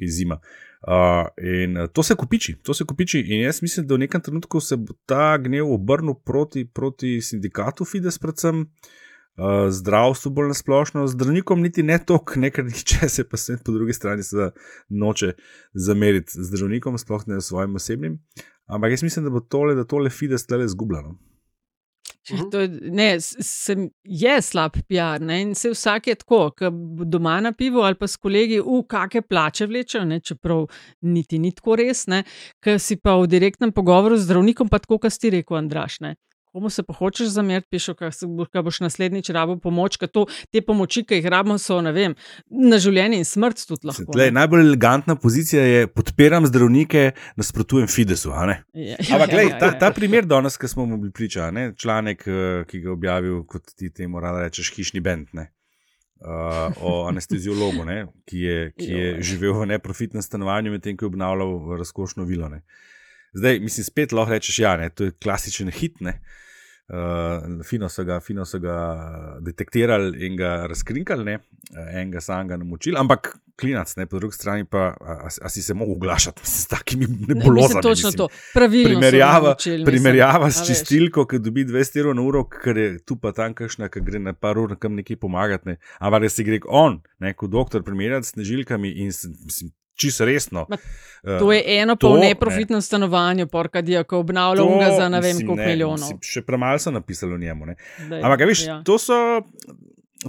iz zima. Uh, in eh, to se kopiči, to se kopiči. In jaz mislim, da v nekem trenutku se bo ta gnev obrnil proti, proti sindikatu Fides, predvsem uh, zdravstvu, bolj nasplošno, zdravnikom niti ne toliko, nekaj niče se pa se po drugi strani seveda noče zameriti zdravnikom, sploh ne svojim osebnim. Ampak jaz mislim, da bo tole, da tole Fides tole zgubljeno. Če To ne, sem, je slab PR. Ne? In se vsak je tako, ki doma na pivu ali pa s kolegi, v kakšne plače vlečejo, ne? čeprav niti ni tako res, ker si pa v direktnem pogovoru z zdravnikom, pa tako, kot si rekel, Andraš. Ne? Komu se pa hočeš zameriti, pišeš, kaj boš naslednjič rabo pomoč, ker to, te pomoči, ki jih rabimo, so ne vem, na življenje in smrt tudi lahko. Tlej, ne. najbolj elegantna pozicija je: podpiram zdravnike, nasprotujem Fidesu. a ne? Ja, Ampak, ja, glej, ja, ta, ja. ta primer danes, ki smo mu bili priča, ne, članek, eh, ki ga je objavil, kot ti temu rada rečeš, hišni bend, ne, uh, o anesteziologu, ne, ki, je, ki je živel v neprofitnem stanovanju, medtem ko je obnavljal razkošno vilo. Ne. Zdaj, mislim, spet lahko rečeš, ja, ne, to je klasičen hit. Ne. Uh, fino, so ga, fino so ga detektirali in ga razkrinkali, ne, enega samega namočili, ampak klinac, ne, po drugi strani pa, a, a, si se mogel oglašati mislim, s takimi Ne, mislim, nebulozami. točno mislim. to. Pravilno Primerjava, mislim. primerjava A s čistilko, ki dobi 200 evrov na uro, ker je tu pa tam kakšna, ki gre na par ur kam nekaj pomagati. Ne. Ampak res si gre on, ne, kot doktor, primerjati s snežilkami in mislim, čisto resno. Ma, Eh, To je eno to, pa v ne. stanovanju, porka Dijaka obnavlja To, unga za ne vem mislim, koliko ne, milijonov. Še premalo so napisali o njemu. Daj, Ampak, veš, ja. to so.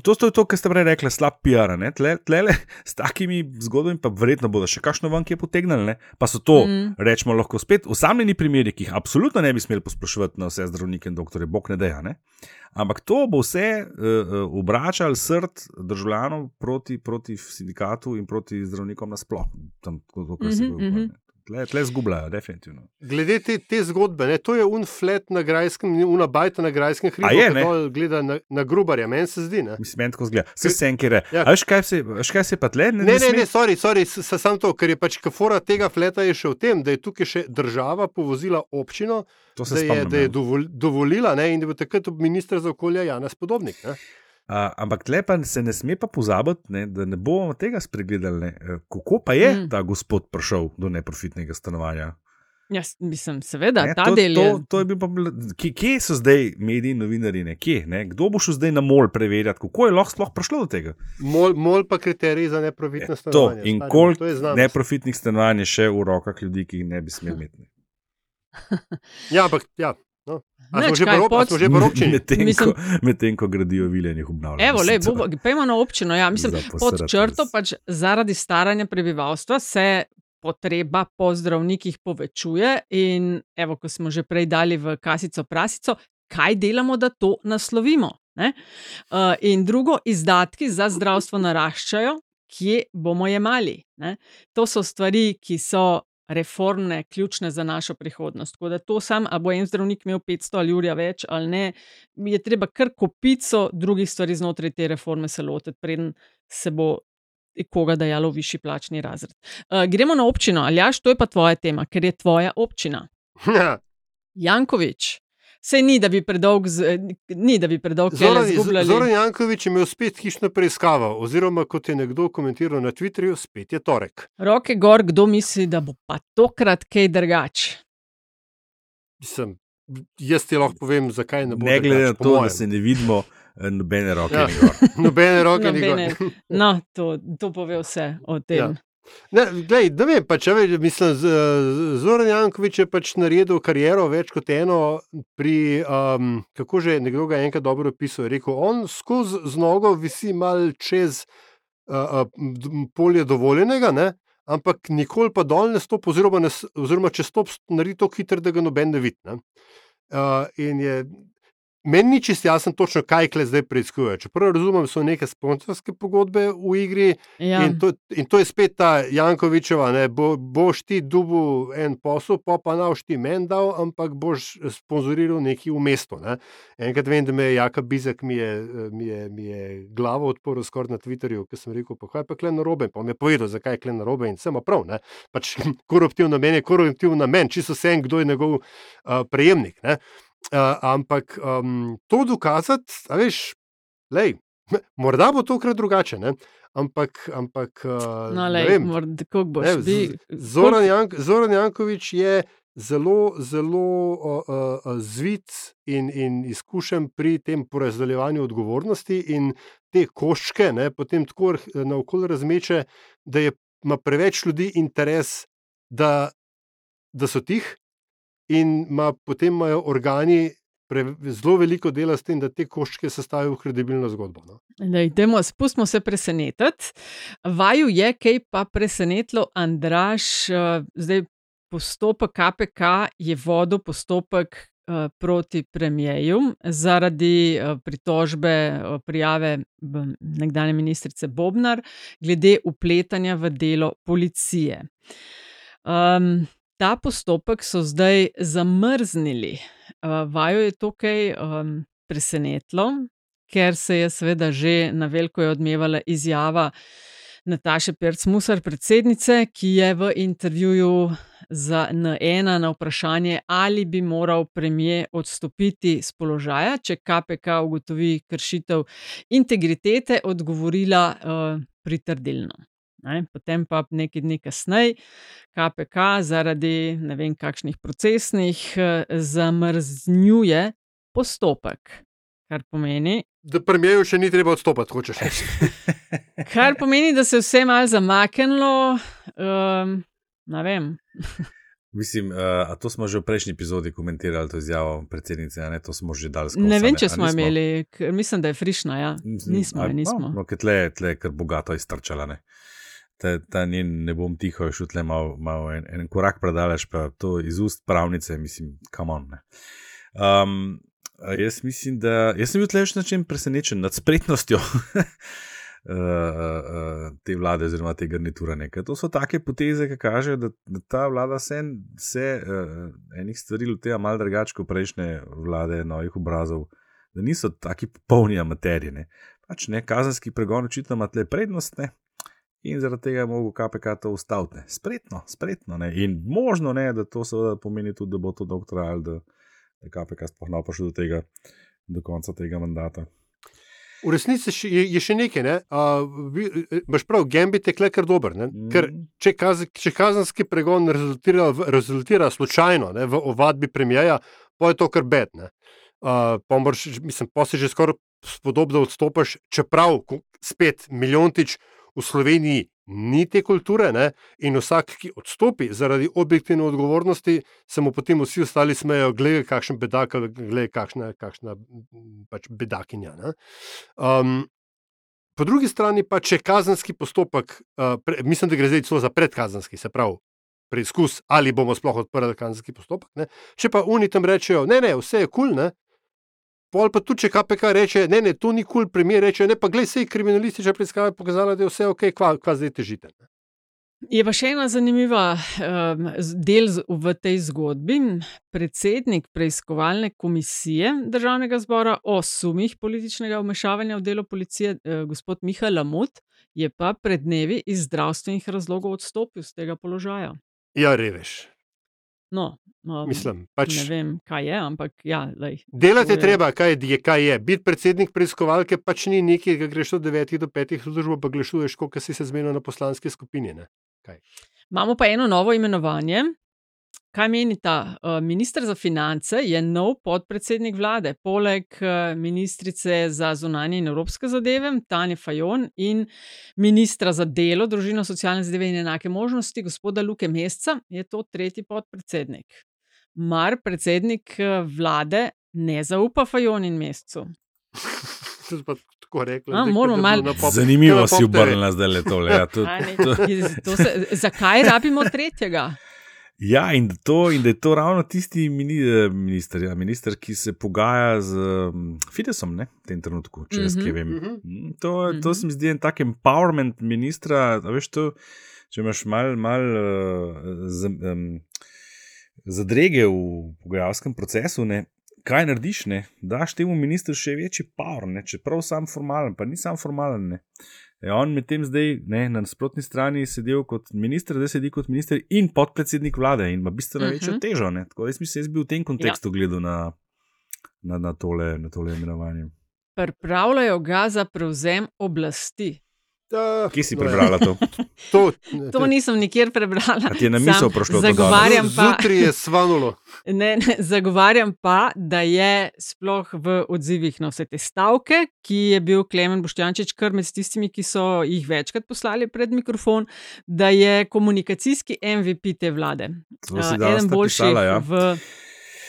To je to, kar ste prej rekli, slab PR. Tle, tlele, s takimi zgodbami pa verjetno bodo še kakšno van kje potegnili. Ne? Pa so to, Mm. mm. rečemo, lahko spet osamljeni primeri, ki jih absolutno ne bi smeli posploševati na vse zdravnike in doktore, bog ne deja. Ne? Ampak to bo vse uh, uh, obračalo srd državljanov proti, proti sindikatu in proti zdravnikom nasploh. Tam, to, kar se Mhm, bo mhm. Tle, tle zgubljajo, definitivno. Glede te, te zgodbe, ne, to je unflet na grajskem, una bajta na grajskem hribu, je, ki ne? gleda na, na grubarja, meni se zdi. Ne, Mislim, meni tako zgleda. Vse se enkere. Ja. A veš, kaj se, veš, kaj se pa tle? ne, ne, sme- ne sorry, sorry, s- s- samo to, ker je pač kafora tega fleta je še v tem, da je tukaj še država povozila občino, da je, spomnim, da je ja. dovol, dovolila ne, in da bo takrat ministr za okolje Janes Podobnik. Ne. Uh, ampak tle pa se ne sme pa pozabiti, ne, da ne bomo tega spregledali. Ne. Eh, Kako pa je Mm. ta gospod prišel do neprofitnega stanovanja? Jaz mislim, seveda, ne, ta to, del to, je. to je bil pa, kje, kje so zdaj mediji in novinari? Ne? Kje, ne? Kdo bo šel zdaj na mol preverjati, kako je lahko sploh prišlo do tega? Mol, mol pa kriterij za To in stari, koliko to je znanost. neprofitnih stanovanj je še v rokah ljudi, ki jih ne bi smeli imeti. ne. Ja, ampak ja. No. A smo že a pod- smo že po občini? Medtem Mislim- ko, medtem ko gradijo vile in jih obnavljajo. Evo, lej, Mislim, to- bo, pejmo na občino. Ja, mislim, pod črto pač zaradi staranja prebivalstva se potreba po zdravnikih povečuje. In evo, ko smo že prej dali v kasico prasico, kaj delamo, da to naslovimo. Ne? Uh, in drugo, izdatki za zdravstvo naraščajo, kje bomo jemali. Ne? To so stvari, ki so reformne, ključne za našo prihodnost. Tako da to sam, a bo en zdravnik imel 500 ali urja več ali ne, je treba kar kopico drugih stvari znotraj te reforme se lotiti, preden se bo koga dajalo v višji plačni razred. Uh, gremo na občino, ali jaš, to je pa tvoja tema, ker je tvoja občina. Ja. Jankovič. Sej ni, da bi predolg, z, ni, da bi predolg Zoran, izgubljali. Zoran Jankovič je imel spet hišno preiskavo, oziroma kot je nekdo komentiral na Twitterju, spet je torek. Roke gor, kdo misli, da bo pa tokrat kaj drugače. Mislim, jaz ti lahko povem, zakaj ne bo. Ne glede na drugače, po to, da se ne vidimo, eh, nobene roke. Ja. Nobene roke Nobene-. No, to, to pove vse o tem. Ja. Ne, glej, ne vem, pač, a veš, mislim, Zoran Jankovič je pač naredil kariero več kot eno pri, um, kako že nekdo ga je enkrat dobro opisal, rekel, on skozi z nogo visi mal čez uh, polje dovoljenega, ne? ampak nikoli pa dol ne stopi, oziroma, ne, oziroma če stopi, naredi to hitro, da ga noben ne vidi. Ne? Uh, in je, meni ni čisto jasno, točno kaj kle zdaj preizkujejo. Čeprav razumem, so neke sponsorske pogodbe v igri, Ja. In to, in to je spet ta Jankovičeva, ne, bo, boš ti dubu en posel, pa pa naš ti men dal, ampak boš sponzoriral neki v mestu. Ne. Enkrat vem, da me je Jaka Bizek mi je, mi je, mi je glavo odprl skoraj na Twitterju, ker sem rekel, pa kaj pa kle na robe. Pa mi je povedal, zakaj je kle na robe in sem prav. Ne. Pač koruptivno namen je koruptivno namen, čisto vse, kdo je njegov uh, prejemnik. Ne. Uh, ampak um, to dokazati, a veš, lej, morda bo tokrat drugače, ne? ampak. ampak uh, No, lej, vem. mor- kako boš Ne, bi, Z- Zoran, Jank, Zoran Jankovič je zelo, zelo uh, uh, zvit in, in izkušen pri tem porazdeljevanju odgovornosti in te koščke, ne, potem tako naokoli razmeče, da je, ima preveč ljudi interes, da, da so tih, in ima, potem imajo organi pre, zelo veliko dela s tem, da te koščke sestavijo v kredibilno zgodbo. No. Dajmo, spustimo se presenetiti. Vaju je kaj pa presenetilo, Andraš, eh, zdaj postopek KPK je vodil postopek eh, proti premijeju zaradi eh, pritožbe prijave nekdanje ministrice Bobnar glede upletanja v delo policije. Um, ta postopek so zdaj zamrznili. Uh, vaju je to kaj um, presenetilo, ker se je seveda že na veliko odmevala izjava Nataše Pirc-Musar, predsednice, ki je v intervjuju za N1 na vprašanje, ali bi moral premije odstopiti z položaja, če KPK ugotovi kršitev integritete, odgovorila uh, pritrdilno. Ne, potem pa nekaj dni kasneje KPK zaradi ne vem kakšnih procesnih eh, zamrznjuje postopek. Kar pomeni, Da premijeju še ni treba odstopiti, hočeš reči. kar pomeni, da se je vse malo zamaknilo. Um, ne vem. Mislim, uh, a to smo že v prejšnji epizodi komentirali, to izjavo predsednice, a ne to smo že dali skozi. Ne vem, če smo imeli, mislim, da je frišna. Ja. Nismo, A- je, nismo. No, ker tle, tle je kar bogato iztrčala. Ne. Ta, ta njen ne bom tiho, je šel tle malo mal en, en korak predaleč, pa to iz ust pravnice, mislim, kamon. Um, jaz mislim, da jaz sem bil tle še način presenečen nad spretnostjo. Uh, uh, te vlade, oziroma te garniture. Ne. Ker To so take poteze, ki kažejo, da, da ta vlada se, se uh, enih stvari loteva malo drugače kot prejšnje vlade, novih obrazov, da niso taki popolni amaterji. Ne. Pač ne, kazenski pregon očitno ima tle prednost ne. In zaradi tega je mogel KPK to ustaviti. Spretno, spretno. Ne. In možno ne, da to seveda pomeni tudi, da bo to dolgo trajalo, da, da KPK sploh ne prišel do tega, do konca tega mandata. V resnici je, je še nekaj. Ne? Uh, vi, baš prav, Gambit je kle kar dober. Ne? Ker če, kaz, če kazenski pregon rezultira, rezultira slučajno ne, v ovadbi premijeja, pa je to kar bed. ne. Uh, pa moraš, mislim, pa si že skoraj spodobno odstopiš, čeprav spet milijontič v Sloveniji ni te kulture ne? in vsak, ki odstopi zaradi objektivne odgovornosti, se mu potem vsi ostali smejijo, gledaj, kakšen bedak, ali gledaj, kakšna, kakšna m, pač bedakinja. Ne? Um, po drugi strani pa, če kazenski postopek, uh, pre, mislim, da gre zdaj celo za predkazenski, se pravi. Preizkus, ali bomo sploh odprli kazenski postopek. Ne? Če pa oni tam rečejo, ne, ne, vse je kul, cool, pol pa tudi, če KPK reče, ne, ne, to ni kul, cool, premijer reče, ne, pa glej, se je kriminalistična preiskava pokazala, da je vse ok, kva, kva zdaj težite. Je pa še ena zanimiva um, del v tej zgodbi. Predsednik preiskovalne komisije državnega zbora o sumih političnega vmešavanja v delo policije, eh, gospod Miha Lamut, je pa pred dnevi iz zdravstvenih razlogov odstopil z tega položaja. Ja, reveš. No, um, Mislim, pač- ne vem, kaj je, ampak ja, lej, Delati je treba, kaj je, kaj je. Biti predsednik preiskovalke pač ni nekaj, ki greš od 9 do 5 v službo, pa glešuješ, koliko si se zmenil na poslanski skupini. Ne? Kaj? Imamo pa eno novo imenovanje. kaj meni ta uh, ministr za finance, je nov podpredsednik vlade, poleg uh, ministrice za zunanje in evropske zadeve, Tanja Fajon, in ministra za delo, družino, socialne zadeve in enake možnosti, gospoda Luke Mesca, je to tretji podpredsednik. Mar predsednik vlade ne zaupa Fajon in Mescu? Tako rekla, A, zdaj, malo- na pop- Zanimivo si obrnila zdaj le tole. Ja, to, to, to se, zakaj rabimo tretjega? ja in, da to, in da je to ravno tisti eh, minister, ja, minister, ki se pogaja z um, Fidesom ne, v tem trenutku, če jaz Mhm, kaj vem. mhm. Mm, To, to Mhm. se mi zdi en tak empowerment ministra. a Veš, to, če imaš mal, mal uh, z, um, zadrege v pogajalskem procesu, ne, kaj narediš, ne, daš temu ministru še večji power, ne, čeprav sam formalen, pa ni sam formalen. Ne. Je on medtem zdaj ne, na nasprotni strani sedel kot minister, zdaj sedi kot minister in podpredsednik vlade in ima bistveno Mhm. večjo težo. Ne. Tako da jaz mislim, jaz bi v tem kontekstu ja. gledal na, na, na, tole, na tole imenovanje. Pripravljajo ga za prevzem oblasti. Da, Kje si prebrala to? To, To nisem nikjer prebrala. A ti je na misel prišlo to Zagovarjam pa, Zjutraj je svanulo. ne, ne, zagovarjam pa, da je sploh v odzivih na vse te stavke, ki je bil Klemen Boštjančič kar med tistimi, ki so jih večkrat poslali pred mikrofon, da je komunikacijski MVP te vlade. To si Uh, danes eden boljših napisala, ja. v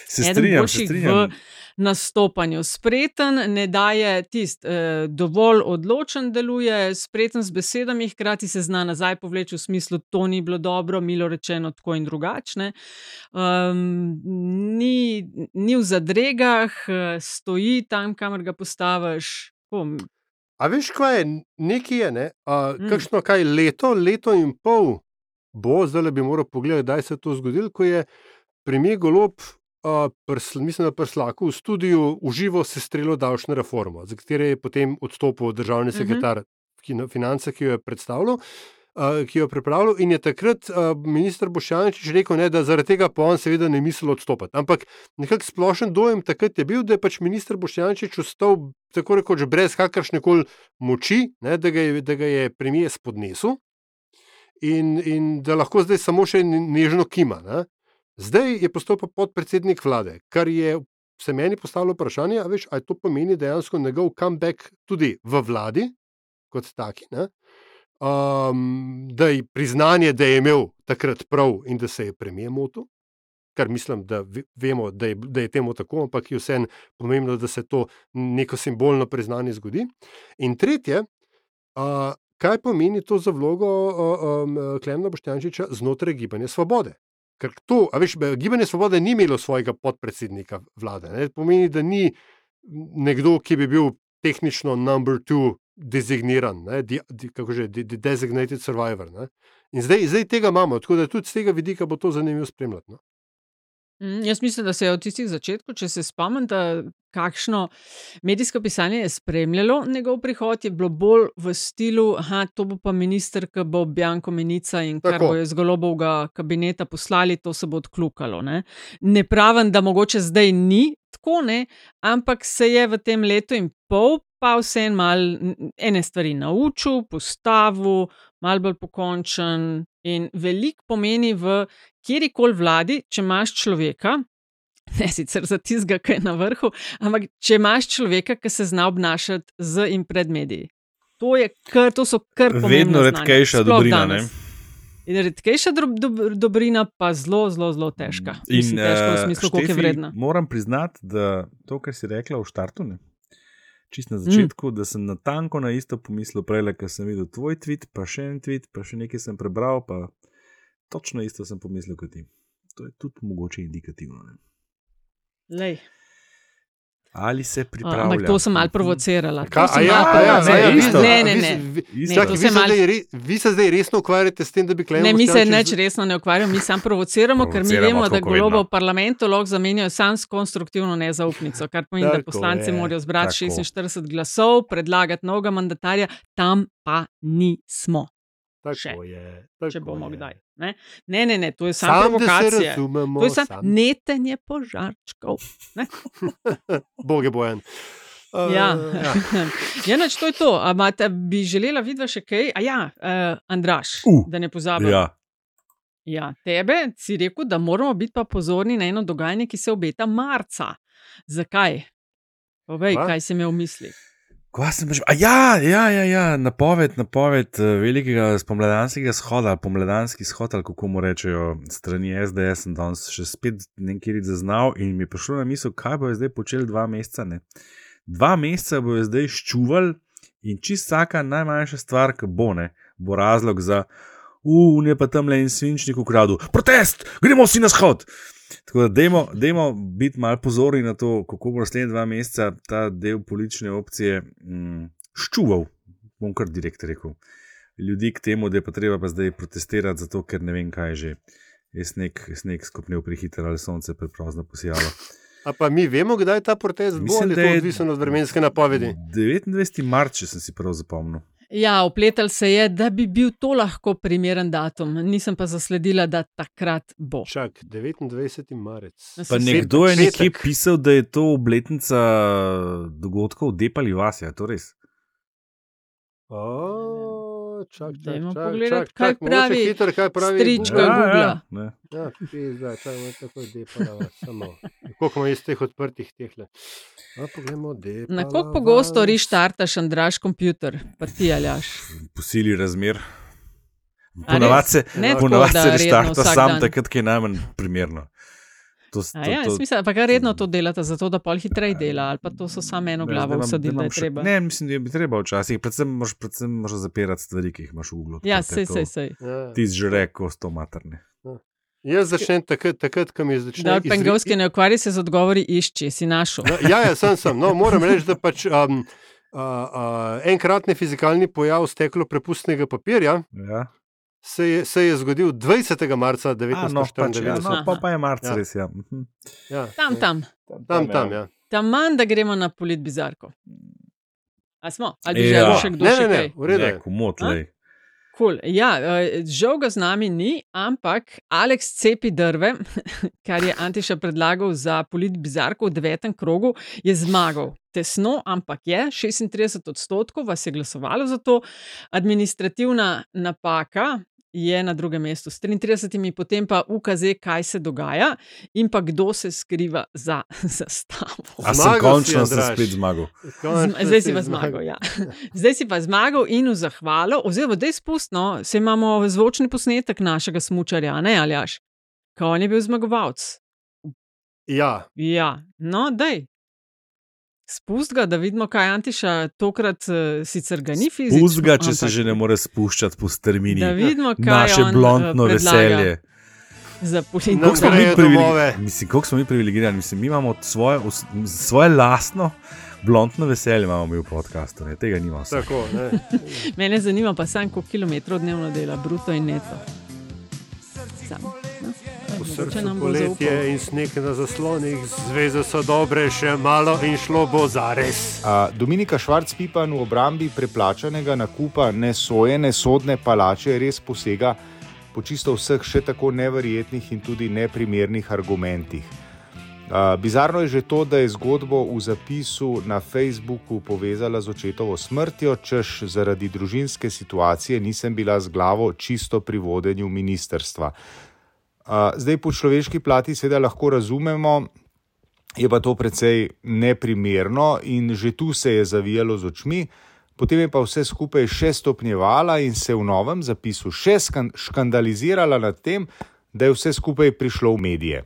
Se strinjam, se strinjam. v nastopanju. Spreten, ne daje tist, eh, dovolj odločen deluje, spreten z besedami, hkrati se zna nazaj povleči v smislu, to ni bilo dobro, milo rečeno, tako in drugačne. Um, ni, ni v zadregah, eh, stoji tam, kamor ga postaviš. Tako, A veš, kaj je, nekaj je, ne? A, Mm. kakšno kaj leto, leto in pol bo, zdaj bi moral pogledati, kdaj se je to zgodilo, ko je premijer Golob, a, prsl, mislim, da prslaku v studiu uživo se strelo davčno reformo, za katero je potem odstopil državni Mhm. sekretar uh-huh. finance, ki jo je predstavljal. Uh, ki jo je pripravljal, in je takrat uh, ministr Bošjanič rekel, ne, da zaradi tega pa on seveda ne misli odstopiti. Ampak nekako splošen dojem takrat je bil, da je pač ministr Bošjanič ostal tako rekoč brez kakršne koli moči, ne, da, ga je, da ga je premijer spodnesel in, in da lahko zdaj samo še nežno kima. Ne. Zdaj je postal pa podpredsednik vlade, kar je se meni postavilo vprašanje, ali to pomeni dejansko njegov comeback tudi v vladi, kot taki. Ne. Um, da je priznanje, da je imel takrat prav in da se je premijer motil, kar mislim, da ve- vemo, da je, da je temu tako, ampak je vseeno pomembno, da se to neko simbolno priznanje zgodi. In tretje, uh, kaj pomeni to za vlogo uh, um, Klemena Boštjančiča znotraj Gibanja Svobode? Ker to, a veš, Gibanje Svobode ni imelo svojega podpredsednika vlade. Ne? Pomeni, da ni nekdo, ki bi bil tehnično number two designiran, ne, di, di, kako že, di, di designated survivor. Ne. In zdaj, zdaj tega imamo, tako da tudi z tega vidika bo to zanimivo spremljati. No. Mm, Jaz mislim, da se je od tistih začetkov, če se spomnite, kakšno medijsko pisanje je spremljalo njegov prihod, je bilo bolj v stilu, da to bo pa minister, ki bo Bjanko Menica in kar Tako. bo iz golobovega kabineta poslali, to se bo odkljukalo. Ne, ne pravim, da mogoče zdaj ni tako, ne, ampak se je v tem letu in pol pa vsem mal ene stvari naučil, postavil, mal bolj pokončen in veliko pomeni v kjerkoli vladi, če imaš človeka, ne sicer za tistega, ki je na vrhu, ampak če imaš človeka, ki se zna obnašati z in pred mediji. To, je kar, to so kar Vedno znanja, redkejša sploh dobrina. Ne? danes. In redkejša dob, dob, dobrina, pa zelo, zelo, zelo težka. Mislim, težka v smislu, koliko je vredna. Moram priznati, da to, kar si rekla v štartu, ne, čist na začetku, mm. da sem na tanko na isto pomislil, prej, ker sem videl tvoj tweet, pa še en tweet, pa še nekaj sem prebral, pa točno isto sem pomislil kot ti. To je tudi mogoče indikativno. Ne. Lej. Ali se pripravlja? Ampak to sem malo provocirala. Ka, sem ja, malo a ja, ja, vi- isto. Ne, ne, ne. Ne, to vi se mal- zdaj Vi se zdaj resno ukvarjate s tem, da bi Klemen Ne, mi se neč resno ne ukvarjamo, mi samo provociramo, ker mi Provociramo, vemo, da golobo v parlamentu lahko zamenjajo samo s konstruktivno nezaupnico, kar pomeni, da Tako poslanci je, morajo zbrati tako. 46 glasov, predlagati novega mandatarja, tam pa nismo, Tako še, je, če tako bomo je. kdaj. Ne, ne, ne, ne to je samo Sam, da se razumemo, To je samo sam- netenje požarčkov. Ne? Boge bojen. Uh, Ja, ja. ja neč, to je to. A imate- bi želela videti še kaj? A ja, uh, Andraš, Uh, da ne pozabim. Ja, Ja, tebe si rekel, da moramo biti pa pozorni na eno dogajanje, ki se obeta marca. Zakaj? Povej, Pa? kaj si imel v mislih. Kva sem že? A ja, ja, ja, ja, napoved, napoved eh, velikega spomladanskega shoda, pomladanski shod, ali kako mu rečejo, strani SDS, sem danes še spet nekje zaznal in mi je prišlo na misel, kaj bojo zdaj počeli dva meseca. Ne? Dva meseca bojo zdaj ščuvali in čist vsaka najmanjša stvar, ki bo ne, bo razlog za, uh, ne pa tam le en svinčnik v kradu, protest, gremo vsi na shod. Tako da, dajmo, dajmo biti malo pozorni na to, kako bo naslednja dva meseca ta del politične opcije mm, ščuval, bom kar direkt rekel. Ljudi k temu, da je pa treba pa zdaj protestirati, zato ker ne vem, kaj je že. Je sneg, sneg skopnil prehiter ali sonce preprozno posijalo. A pa mi vemo, kdaj ta protest bo, Mislim, ali da je to je- odvisno od vremenske napovedi. 29. marca, sem si prav zapomnil. Ja, opletal se je, da bi bil to lahko primeren datum, nisem pa zasledila, da takrat bo. Čak, 29. marec. Pa Svet- nekdo je nekje pisal, da je to obletnica dogodkov Depali vas, je to res? O, čak, čak, Dajmo čak, pogledati, čak, kaj čak, pravi Hitro, kaj pravi strička Ja, Googla. ne. Ja, pizda, čaj, ima tako depala, samo. Koliko ima iz teh odprtih tehle? A, poglejmo, depala. Na koliko pogosto vas. rištartaš Andraš kompjuter, pa ti aljaš? po sili razmer. Ponavadi se, da se reštarta sam, dan. takrat, ko je najmanj primerno. To, to, Ja, to, jaz mislim, pa ga redno to delate, zato da pol hitreje dela, ali pa to so samo eno glavo usadili, da je treba. Ne, mislim, da bi treba včasih. Predvsem moraš, predvsem moraš zapirati stvari, ki jih imaš v uglu. Ja, sej, sej, sej. Ja. Ti zžre, ko sto matrne. Jaz začnem takrat, takrat ko mi začne. Da, izri- pengovski ne ukvarja se z odgovori, išči, si našel. No, ja, ja, sem, sem. No, moram reči, da pač um, uh, uh, enkratni fizikalni pojav steklo prepustnega papirja Ja. Se je, se je zgodil 20. marca A, no, pač, ja, 1994. no, pa, pa je marca Ja. res. Ja. Ja, Tam, tam, tam, tam, ja. tam manj, da gremo na polit bizarko. A smo? Ali bi Ja. želel še kdo Ne, še ne, ne, v redu. Ne, komot, A? lej. Cool. Ja, eh, žal ga z nami ni, ampak Aleks cepi drve, kar je Antiša predlagal za polit bizarko v devetem krogu, je zmagal. Tesno, ampak je 36 odstotkov vas je glasovalo za to. Administrativna napaka je na drugem mestu s 33, potem pa UKZ, kaj se dogaja in pa kdo se skriva za zastavo. A sem si, končno sem Andraž. spet zmagal. Končno Zdaj si si pa zmagal. Ja. Zdaj si pa zmagal in v zahvalo, oziroma da je spustno, se imamo zvočni posnetek našega smočarja, ne aljaš, ko on je bil zmagovalec. Ja, Ja, no, dej. Spust ga, da vidimo, kaj Antiša tokrat uh, sicer ga ni fizično. Pust ga, če se že ne more spuščati po strmini. Da vidimo, kaj Naše eh, blondno predlaga veselje. Za Nam politiko. Koliko smo, domove. mislim, koliko smo mi privilegirani? Mislim, mi imamo svoje, svoje lastno blondno veselje, imamo mi v podkastu, ne? tega nimamo. tako. Ne. Mene zanima pa sam, koliko kilometrov dnevno dela, bruto in neto. Sam. V srcu poletje in sneg na zaslonih, zveze so dobre, še malo in šlo bo za res. Dominika Švarc-Pipan v obrambi preplačanega nakupa nesojene sodne palače res posega po čisto vseh še tako neverjetnih in tudi neprimernih argumentih. A, Bizarno je že to, da je zgodbo v zapisu na Facebooku povezala z očetovo smrtjo, češ zaradi družinske situacije nisem bila z glavo čisto pri vodenju ministerstva. Zdaj po človeški plati seveda lahko razumemo, je pa to precej neprimerno in že tu se je zavijalo z očmi, potem je pa vse skupaj še stopnjevala in se v novem zapisu še škandalizirala nad tem, da je vse skupaj prišlo v medije.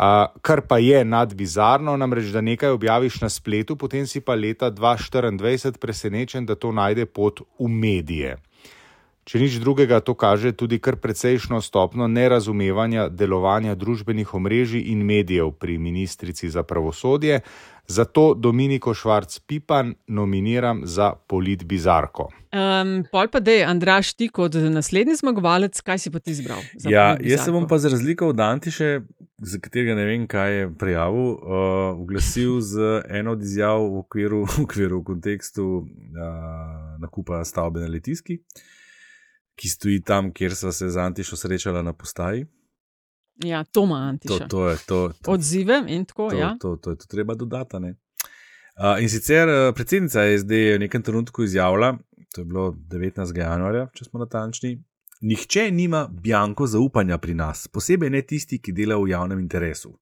A, kar pa je nadbizarno, namreč da nekaj objaviš na spletu, potem si pa leta 2024 presenečen, da to najde pot v medije. Če nič drugega, to kaže tudi kar precejšno stopno nerazumevanja delovanja družbenih omrežij in medijev pri ministrici za pravosodje, zato Dominiko Švarc-Pipan nominiram za polit bizarko. Um, pol pa da je Andraš ti kot naslednji zmagovalec, kaj si pa ti izbral? Ja, jaz se bom pa za razliko od Antiše, za katerega ne vem, kaj je prijavil, uh, oglasil z eno od izjav v okviru, v, okviru, v kontekstu uh, nakupa stavbe na letiski, ki stoji tam, kjer so se z Antišo srečala na postaji. Ja, To, Antiša. to je to. to Odzive in tako, to, ja. to, to je to treba dodati. ne. Uh, in sicer uh, predsednica je zdaj v nekem trenutku izjavila, to je bilo 19. januarja, če smo natančni, Nihče nima bjanko zaupanja pri nas, posebej ne tisti, ki delajo v javnem interesu.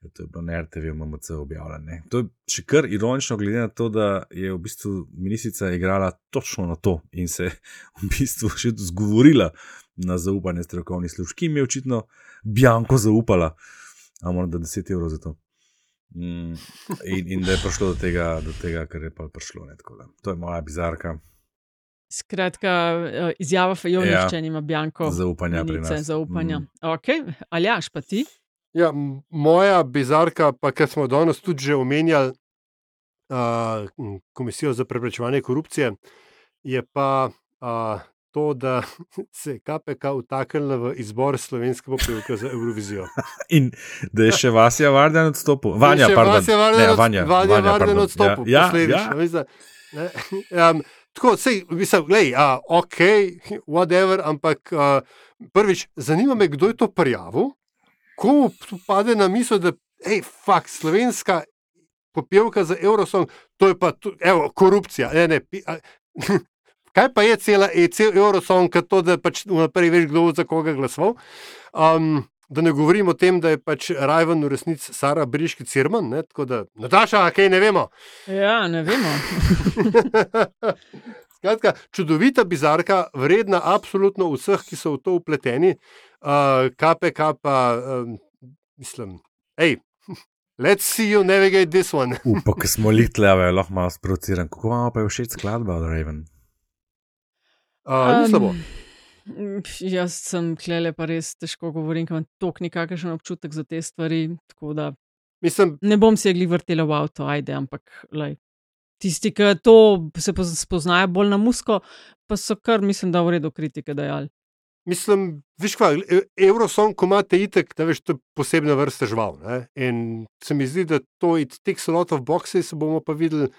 Ja, to je bilo na RTV, MMC objavljeno. To je še kar ironično, glede na to, da je v bistvu ministrica igrala točno na to in se v bistvu še zgovorila na zaupanje strokovnih služb, ki jim je očitno bjanko zaupala, a moram da 10 evrov za to. Mm, in, in da je prišlo do tega, do tega kar je pa prišlo. Ne, to je moja bizarka. Skratka, eh, izjava Fajon, ja, nima bjanko. Zaupanja minice, pri nas. Zaupanja. Mm. Okay. Ali jaš pa ti? Ja, moja bizarka, pa kar smo danes tudi že omenjali, uh, Komisijo za preprečevanje korupcije, je pa uh, to, da se je KPK utaknila v izbor slovenskega pevka za Eurovizijo. In da je še Vasja Varden odstopil. Vanja, pardon. Vasja Varden, ne, Vanja, Vanja Vanja Varden pardon. odstopil. Ja, ja, ja. veste, ne, um, Tako, sej, mislim, gledaj, uh, ok, whatever, ampak uh, prvič, zanima me, kdo je to prijavil, komu pade na misel, da je fakt slovenska popevka za Eurosong, to je pa tu, evo, korupcija. Ne, ne, pi, a, kaj pa je cela, je cel Eurosong, kot to, da pač vnaprej veš, kdo za koga glasoval. Um, da ne govorim o tem, da je pač Rajven v resnici Sara Briški Cirman, ne, tako da, Nataša, kaj ne vemo. Ja, ne vemo. Skratka, čudovita bizarka, vredna absolutno vseh, ki so v to upleteni, uh, KPK pa, um, mislim, hej, let's see you navigate this one. Upa, ki smo litleve, lahko malo sprociran. Kako vam pa je všeč skladba od Raven? Uh, ni slabo. Um, jaz sem klele, pa res težko govorim, ker imam tok nikakršen občutek za te stvari. Tako da Mislim, ne bom se jih vrtela v avto, ajde, ampak lej. tisti, ki to se poz- spoznajo bolj na musko, pa so kar, mislim, da v redu kritike dajali. Mislim, veš kva, E- Eurosong, ko imate itek, da veš, to je posebna vrsta žival. Ne? In se mi zdi, da to it takes a lot of boxes, bomo pa videli,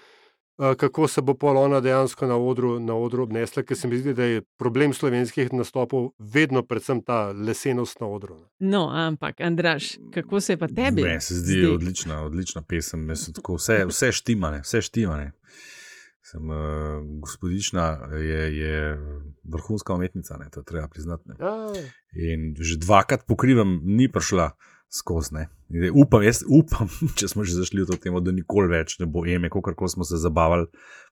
kako se bo pol ona dejansko na odru, na odru obnesla, ker se mi zdi, da je problem slovenskih nastopov vedno predvsem ta lesenost na odru. Ne? No, ampak, Andraš, kako se je pa tebi? Meni se zdi odlična, odlična pesem. Tako, vse, vse štimane, vse štimane. Sem, uh, gospodična je, je vrhunska umetnica, ne, to je treba priznati. Ne. In že dvakrat pokrivam, ni prišla skozi. Upam, jaz upam, če smo že zašli v to temo, da nikoli več ne bo eme, kako smo se zabavali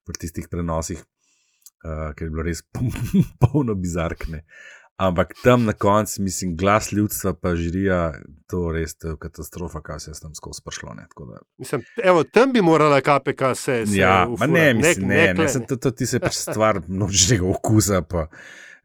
pri tistih prenosih, uh, ker je bilo res polno bizarkne. Ampak tam na koncu, mislim, glas ljudstva, pa žirija, to res to je katastrofa, kaj se je tam skozi prišlo. Ne, da- Mislim, evo, tam bi morala KPK se. se Ja, ne, mislim, ne, ne, tle, ne, to, to ti se pač stvar množičnega okusa, pa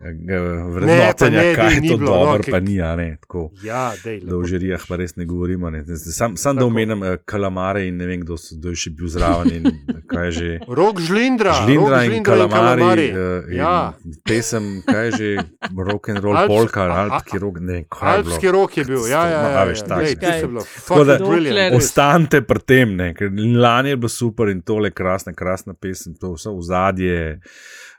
eh, Ne, vrednotenja, ne, kaj dej, je ni to bilo, no, dobro, ki- pa ni, a ne, tako. Ja, dej, Da v žirijah pa res ne govorimo. Ne. Sam, sam da Tako. omenim uh, kalamare in ne vem, kdo, kdo je še bil zraven in kaj je že. Rok žlindra, Žlindra Rok in Žlindra in kalamari. kalamari. Uh, in Ja. Pesem, kaj je že, rock and roll, Alps- polka, alpski rock, ne, kaj. Alpski rok je bil, ja, ja, No, ja, a veš, ja, ne. tisto je bilo Tako da- brilliant. Ostanite pri tem, ne, ker lani je bilo super in tole krasna, krasna pesem, to vse v zadje.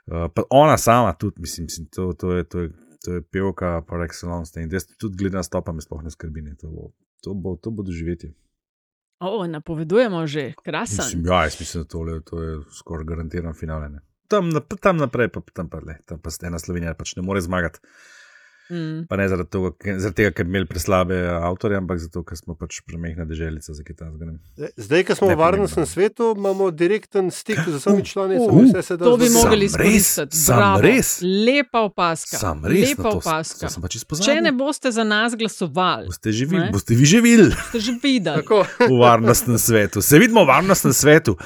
Uh, pa ona sama tudi, mislim, mislim to, to, je, to, je, to je pevka par excellence. In jaz tudi gledam stopa, me sploh ne skrbi. Ne, to, bo, to, bo, to bo doživetje. O, napovedujemo že, krasen. Mislim, ja, jaz mislim, da tole, to je skoraj garantiran finale. Ne. Tam, tam naprej, pa tam pa le, tam pa ena Slovenija pač ne more zmagati. Mm. Pa ne zaradi tega, zaradi tega, ker bi imeli preslabe avtorje, ampak zato, ker smo pač premehna deželica za kitajsko. Zdaj, ko smo v varnostnem svetu, imamo direkten stik z vsemi članicami. uh, vse se da To bi mogli izkoristiti. sam res. Lepa opaska. Sam res, Lepa to, opaska. to sem pač Če ne boste za nas glasovali, Boste Ne? boste vi že videli ste že videli. Tako. v varnostnem svetu. Se vidimo v varnostnem svetu.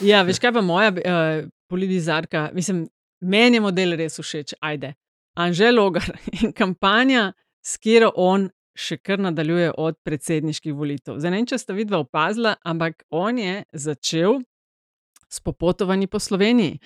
Ja, veš kaj pa moja uh, politizarka, mislim, meni je model res všeč, ajde. Anžel Logar in kampanja, s katero on še kar nadaljuje od predsedniških volitev. Zdaj ne vem, če ste vidva opazila, ampak on je začel s popotovanji po Sloveniji.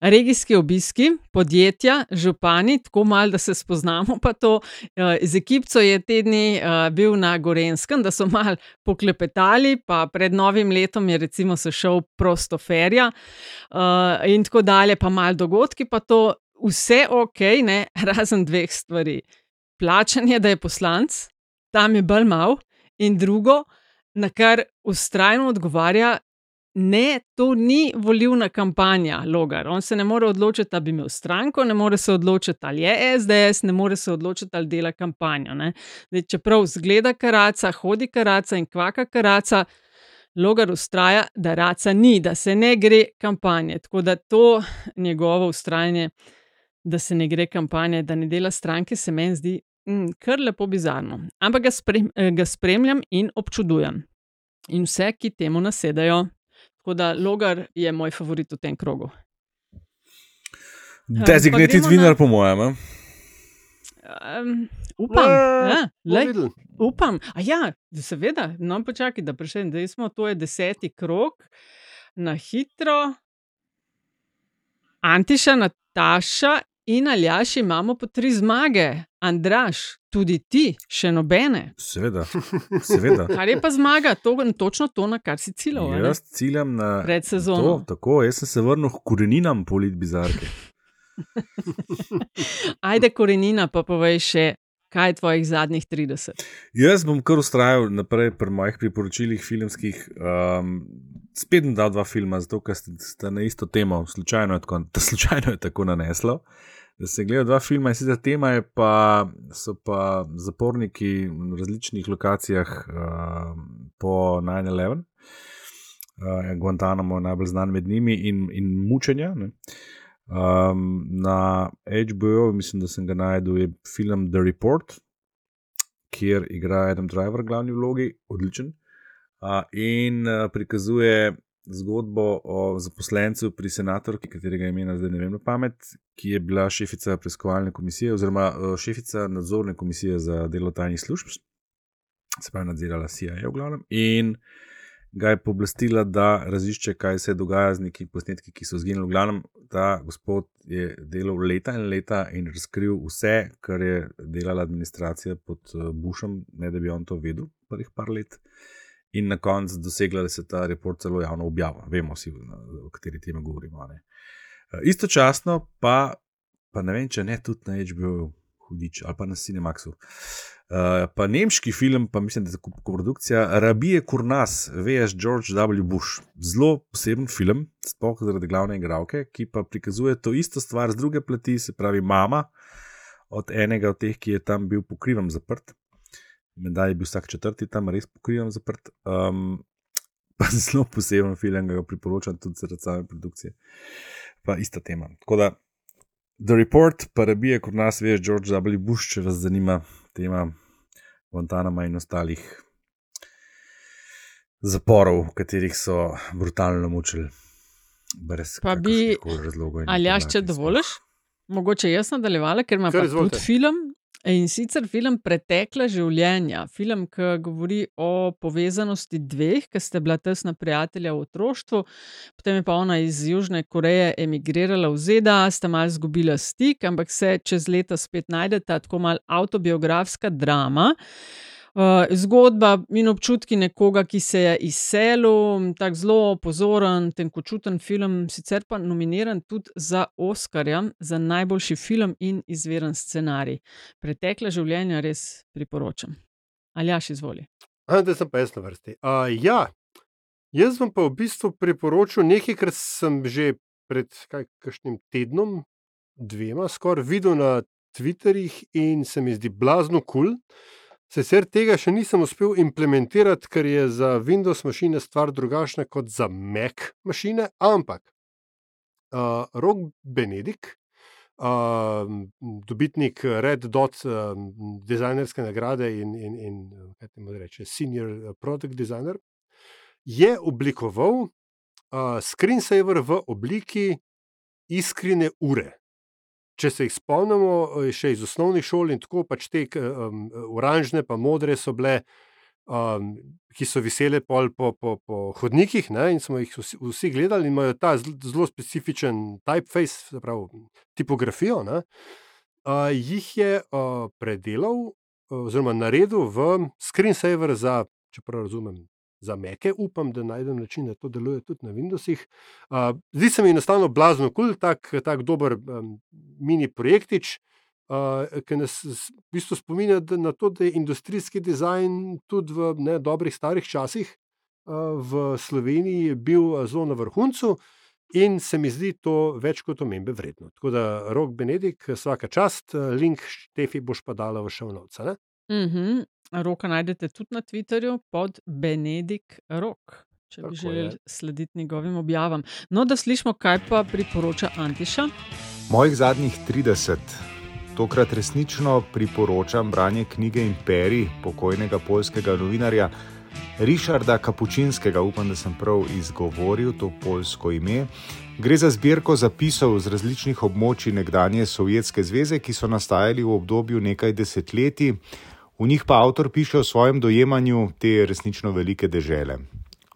Regijski obiski, podjetja, župani, tako malo, da se spoznamo, pa to eh, z ekipco je tedni uh, bil na Gorenskem, da so mal poklepetali, pa pred novim letom je recimo se šel prostoferja uh, in tako dalje, pa mal dogodki, pa to vse ok, ne, razen dveh stvari. Plačanje, da je poslanc, tam je bolj mal, in drugo, na kar ustrajno odgovarja, Ne, to ni volilna kampanja, Logar. On se ne more odločiti, da bi imel stranko, ne more se odločiti, ali je SDS, ne more se odločiti, ali dela kampanjo. Zdaj, čeprav zgleda karaca, hodi karaca in kvaka karaca, Logar ustraja, da raca ni, da se ne gre kampanje. Tako da to njegovo ustrajanje, da se ne gre kampanje, da ne dela stranke, se meni zdi mm, kar lepo bizarno. Ampak ga, sprem, ga spremljam in občudujem. In vse, ki temu nasedajo. Tako da Logar je moj favorit v tem krogu. Designated winner, po mojem. Um, upam, ja, lej, upam. A ja, seveda, no, počakaj, da prešem. Zdaj smo, to je deseti krog, na hitro. Antiša, Nataša in Aljaš imamo po tri zmage. Andraš, tudi ti, še nobene. Seveda, seveda. Kar je pa zmaga, to, točno to, na kar si ciljal. Jaz ciljam na predsezono. To, tako, jaz sem se vrnil k koreninam polit bizarke. Ajde, korenina, pa povej še, kaj je tvojih zadnjih 30. Jaz bom kar ustrajal naprej pri mojih priporočilih filmskih. Um, spet dal dva filma, zato ker ste na isto temo, slučajno je tako, slučajno je tako naneslo. Da se gledajo dva filma, in sicer tema je pa, so pa zaporniki na različnih lokacijah uh, po 9-11, uh, Guantanamo je najbolj znan med njimi in, in mučenja. Um, na HBO, mislim, da sem ga najdel, je film The Report, kjer igra Adam Driver v glavni vlogi, odličen. Uh, in uh, prikazuje zgodbo o zaposlencu pri senatorki, katerega imena zdaj ne vem na pamet, ki je bila šefica preiskovalne komisije oziroma šefica nadzorne komisije za delo tajnih služb, se pravi nadzirala CIA v glavnem. In ga je pooblastila, da razišče, kaj se dogaja z neki posnetki, ki so zginili. V glavnem, ta gospod je delal leta in leta in razkril vse, kar je delala administracija pod Bushom, ne da bi on to vedel, prvih par let. In na koncu dosegla, da se ta report celo javno objavlja. Vemo si, o kateri temi govorimo. Ne. Istočasno pa, pa ne vem, če ne tudi na HBO, hudič ali pa na Cinemaxu. Uh, pa nemški film, pa mislim, da je tako produkcija Rabije Kurnas, VS George W. Bush. Zelo poseben film, sploh zaradi glavne igralke, ki pa prikazuje to isto stvar z druge plati, se pravi, mama od enega od teh, ki je tam bil pokrivam zaprt. Menda je bil vsak četrti tam res pokrivam zaprt. Um, pa zelo poseben film, ga priporočam tudi zaradi same produkcije. Pa ista tema. Tako da, The Report, pa rabije, kot nas veš, George W. Bush, če vas zanima tema Guantanama in ostalih zaporov, v katerih so brutalno mučili. Brez pa bi, ali jaš, če dovoliš, mogoče jaz nadaljevala, ker ima pa tudi film. In sicer film Pretekla življenja, film, ki govori o povezanosti dveh, ki sta bila tesna prijatelja v otroštvu, potem je pa ona iz Južne Koreje emigrirala v ZDA, sta malo izgubila stik, ampak se čez leta spet najdeta, tako malo autobiografska drama. Uh, zgodba in občutki nekoga, ki se je izselil, tako zelo pozoren, tenkočuten film, sicer pa nominiran tudi za Oscarja za najboljši film in izveren scenarij. Pretekle življenje res priporočam. Ali jaš izvoli? Da sem pa jaz na vrsti. Uh, ja, jaz vam pa v bistvu priporočam nekaj, kar sem že pred kakšnim tednom, dvema, skoraj videl na Twitterih in se mi zdi blazno kul. Cool. Sicer tega še nisem uspel implementirati, ker je za Windows mašine stvar drugačna kot za Mac mašine, ampak uh, Rok Benedik, uh, dobitnik Red Dot uh, dizajnerske nagrade in, in, in kaj ti mu reče, senior product designer, je oblikoval uh, screensaver v obliki iskrene ure. Če se jih spomnimo, še iz osnovnih šol in tako pač te um, oranžne, pa modre so bile, um, ki so visele po, po, po hodnikih, ne, in smo jih vsi, vsi gledali, in imajo ta zelo specifičen typeface, pravi tipografijo. Ne, uh, jih je uh, predelal, oziroma naredil v screensaver za, če prav razumem, za meke, upam, da najdem način, da to deluje tudi na Windowsih. Uh, zdi se mi enostavno blazno kul, cool, tak, tak dober um, mini projektič, uh, ki nas v bistvu spominja na to, da je industrijski dizajn tudi v ne, dobrih starih časih v Sloveniji bil zelo na vrhuncu. In se mi zdi to več kot omembe vredno. Tako da, rok Benedik, vsaka čast, link Štefi boš pa dala v šovnovce. -huh. Roka najdete tudi na Twitterju pod Benedik Rok, če bi Tako želeli je. slediti njegovim objavam. No, da slišimo, kaj pa priporoča Antiša. Mojih zadnjih 30, tokrat resnično priporočam branje knjige Imperij pokojnega poljskega novinarja Richarda Kapučinskega, upam, da sem prav izgovoril to poljsko ime. Gre za zbirko zapisov z različnih območij nekdanje Sovjetske zveze, ki so nastajali v obdobju nekaj desetletij. V njih pa avtor piše o svojem dojemanju te resnično velike dežele.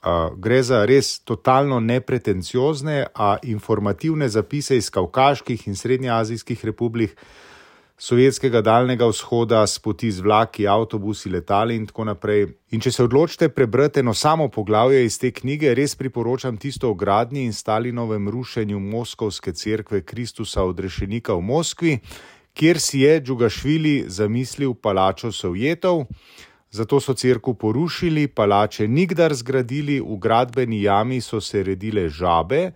Uh, gre za res totalno nepretenciozne, a informativne zapise iz kavkaških in srednjeazijskih republik, sovjetskega daljnega vzhoda, s poti z vlaki, avtobusi, letali in tako naprej. In če se odločite prebrati eno samo poglavje iz te knjige, res priporočam tisto o gradnji in Stalinovem rušenju Moskovske cerkve Kristusa odrešenika v Moskvi, kjer si je Džugašvili zamislil palačo Sovjetov. Zato so cerkev porušili, palače nikdar zgradili, v gradbeni jami so se redile žabe,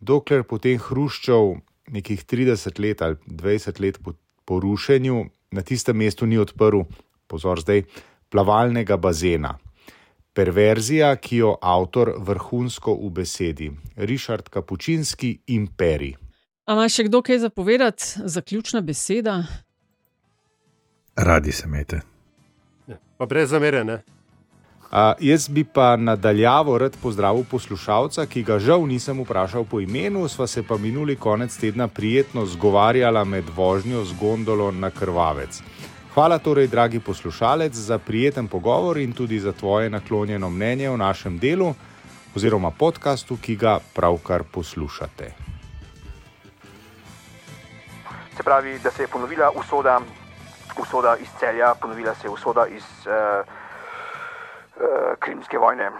dokler potem Hruščov nekih 30 let ali 20 let po, po rušenju na tistem mestu ni odprl, pozor zdaj, plavalnega bazena. Perverzija, ki jo avtor vrhunsko ubesedi. Richard Kapučinski, Imperij. A ima še kdo kaj zapovedati, zaključna beseda? Radi se imete. Pa brez zamere, ne. Uh, jaz bi pa nadaljavo rad pozdravil poslušalca, ki ga žal nisem vprašal po imenu, sva se pa minuli konec tedna prijetno zgovarjala med vožnjo z gondolo na krvavec. Hvala torej, dragi poslušalec, za prijeten pogovor in tudi za tvoje naklonjeno mnenje o našem delu oziroma podkastu, ki ga pravkar poslušate. Se pravi, da se je ponovila usoda, usoda iz celja, ponovila se je usoda iz uh, uh, Krimske vojne.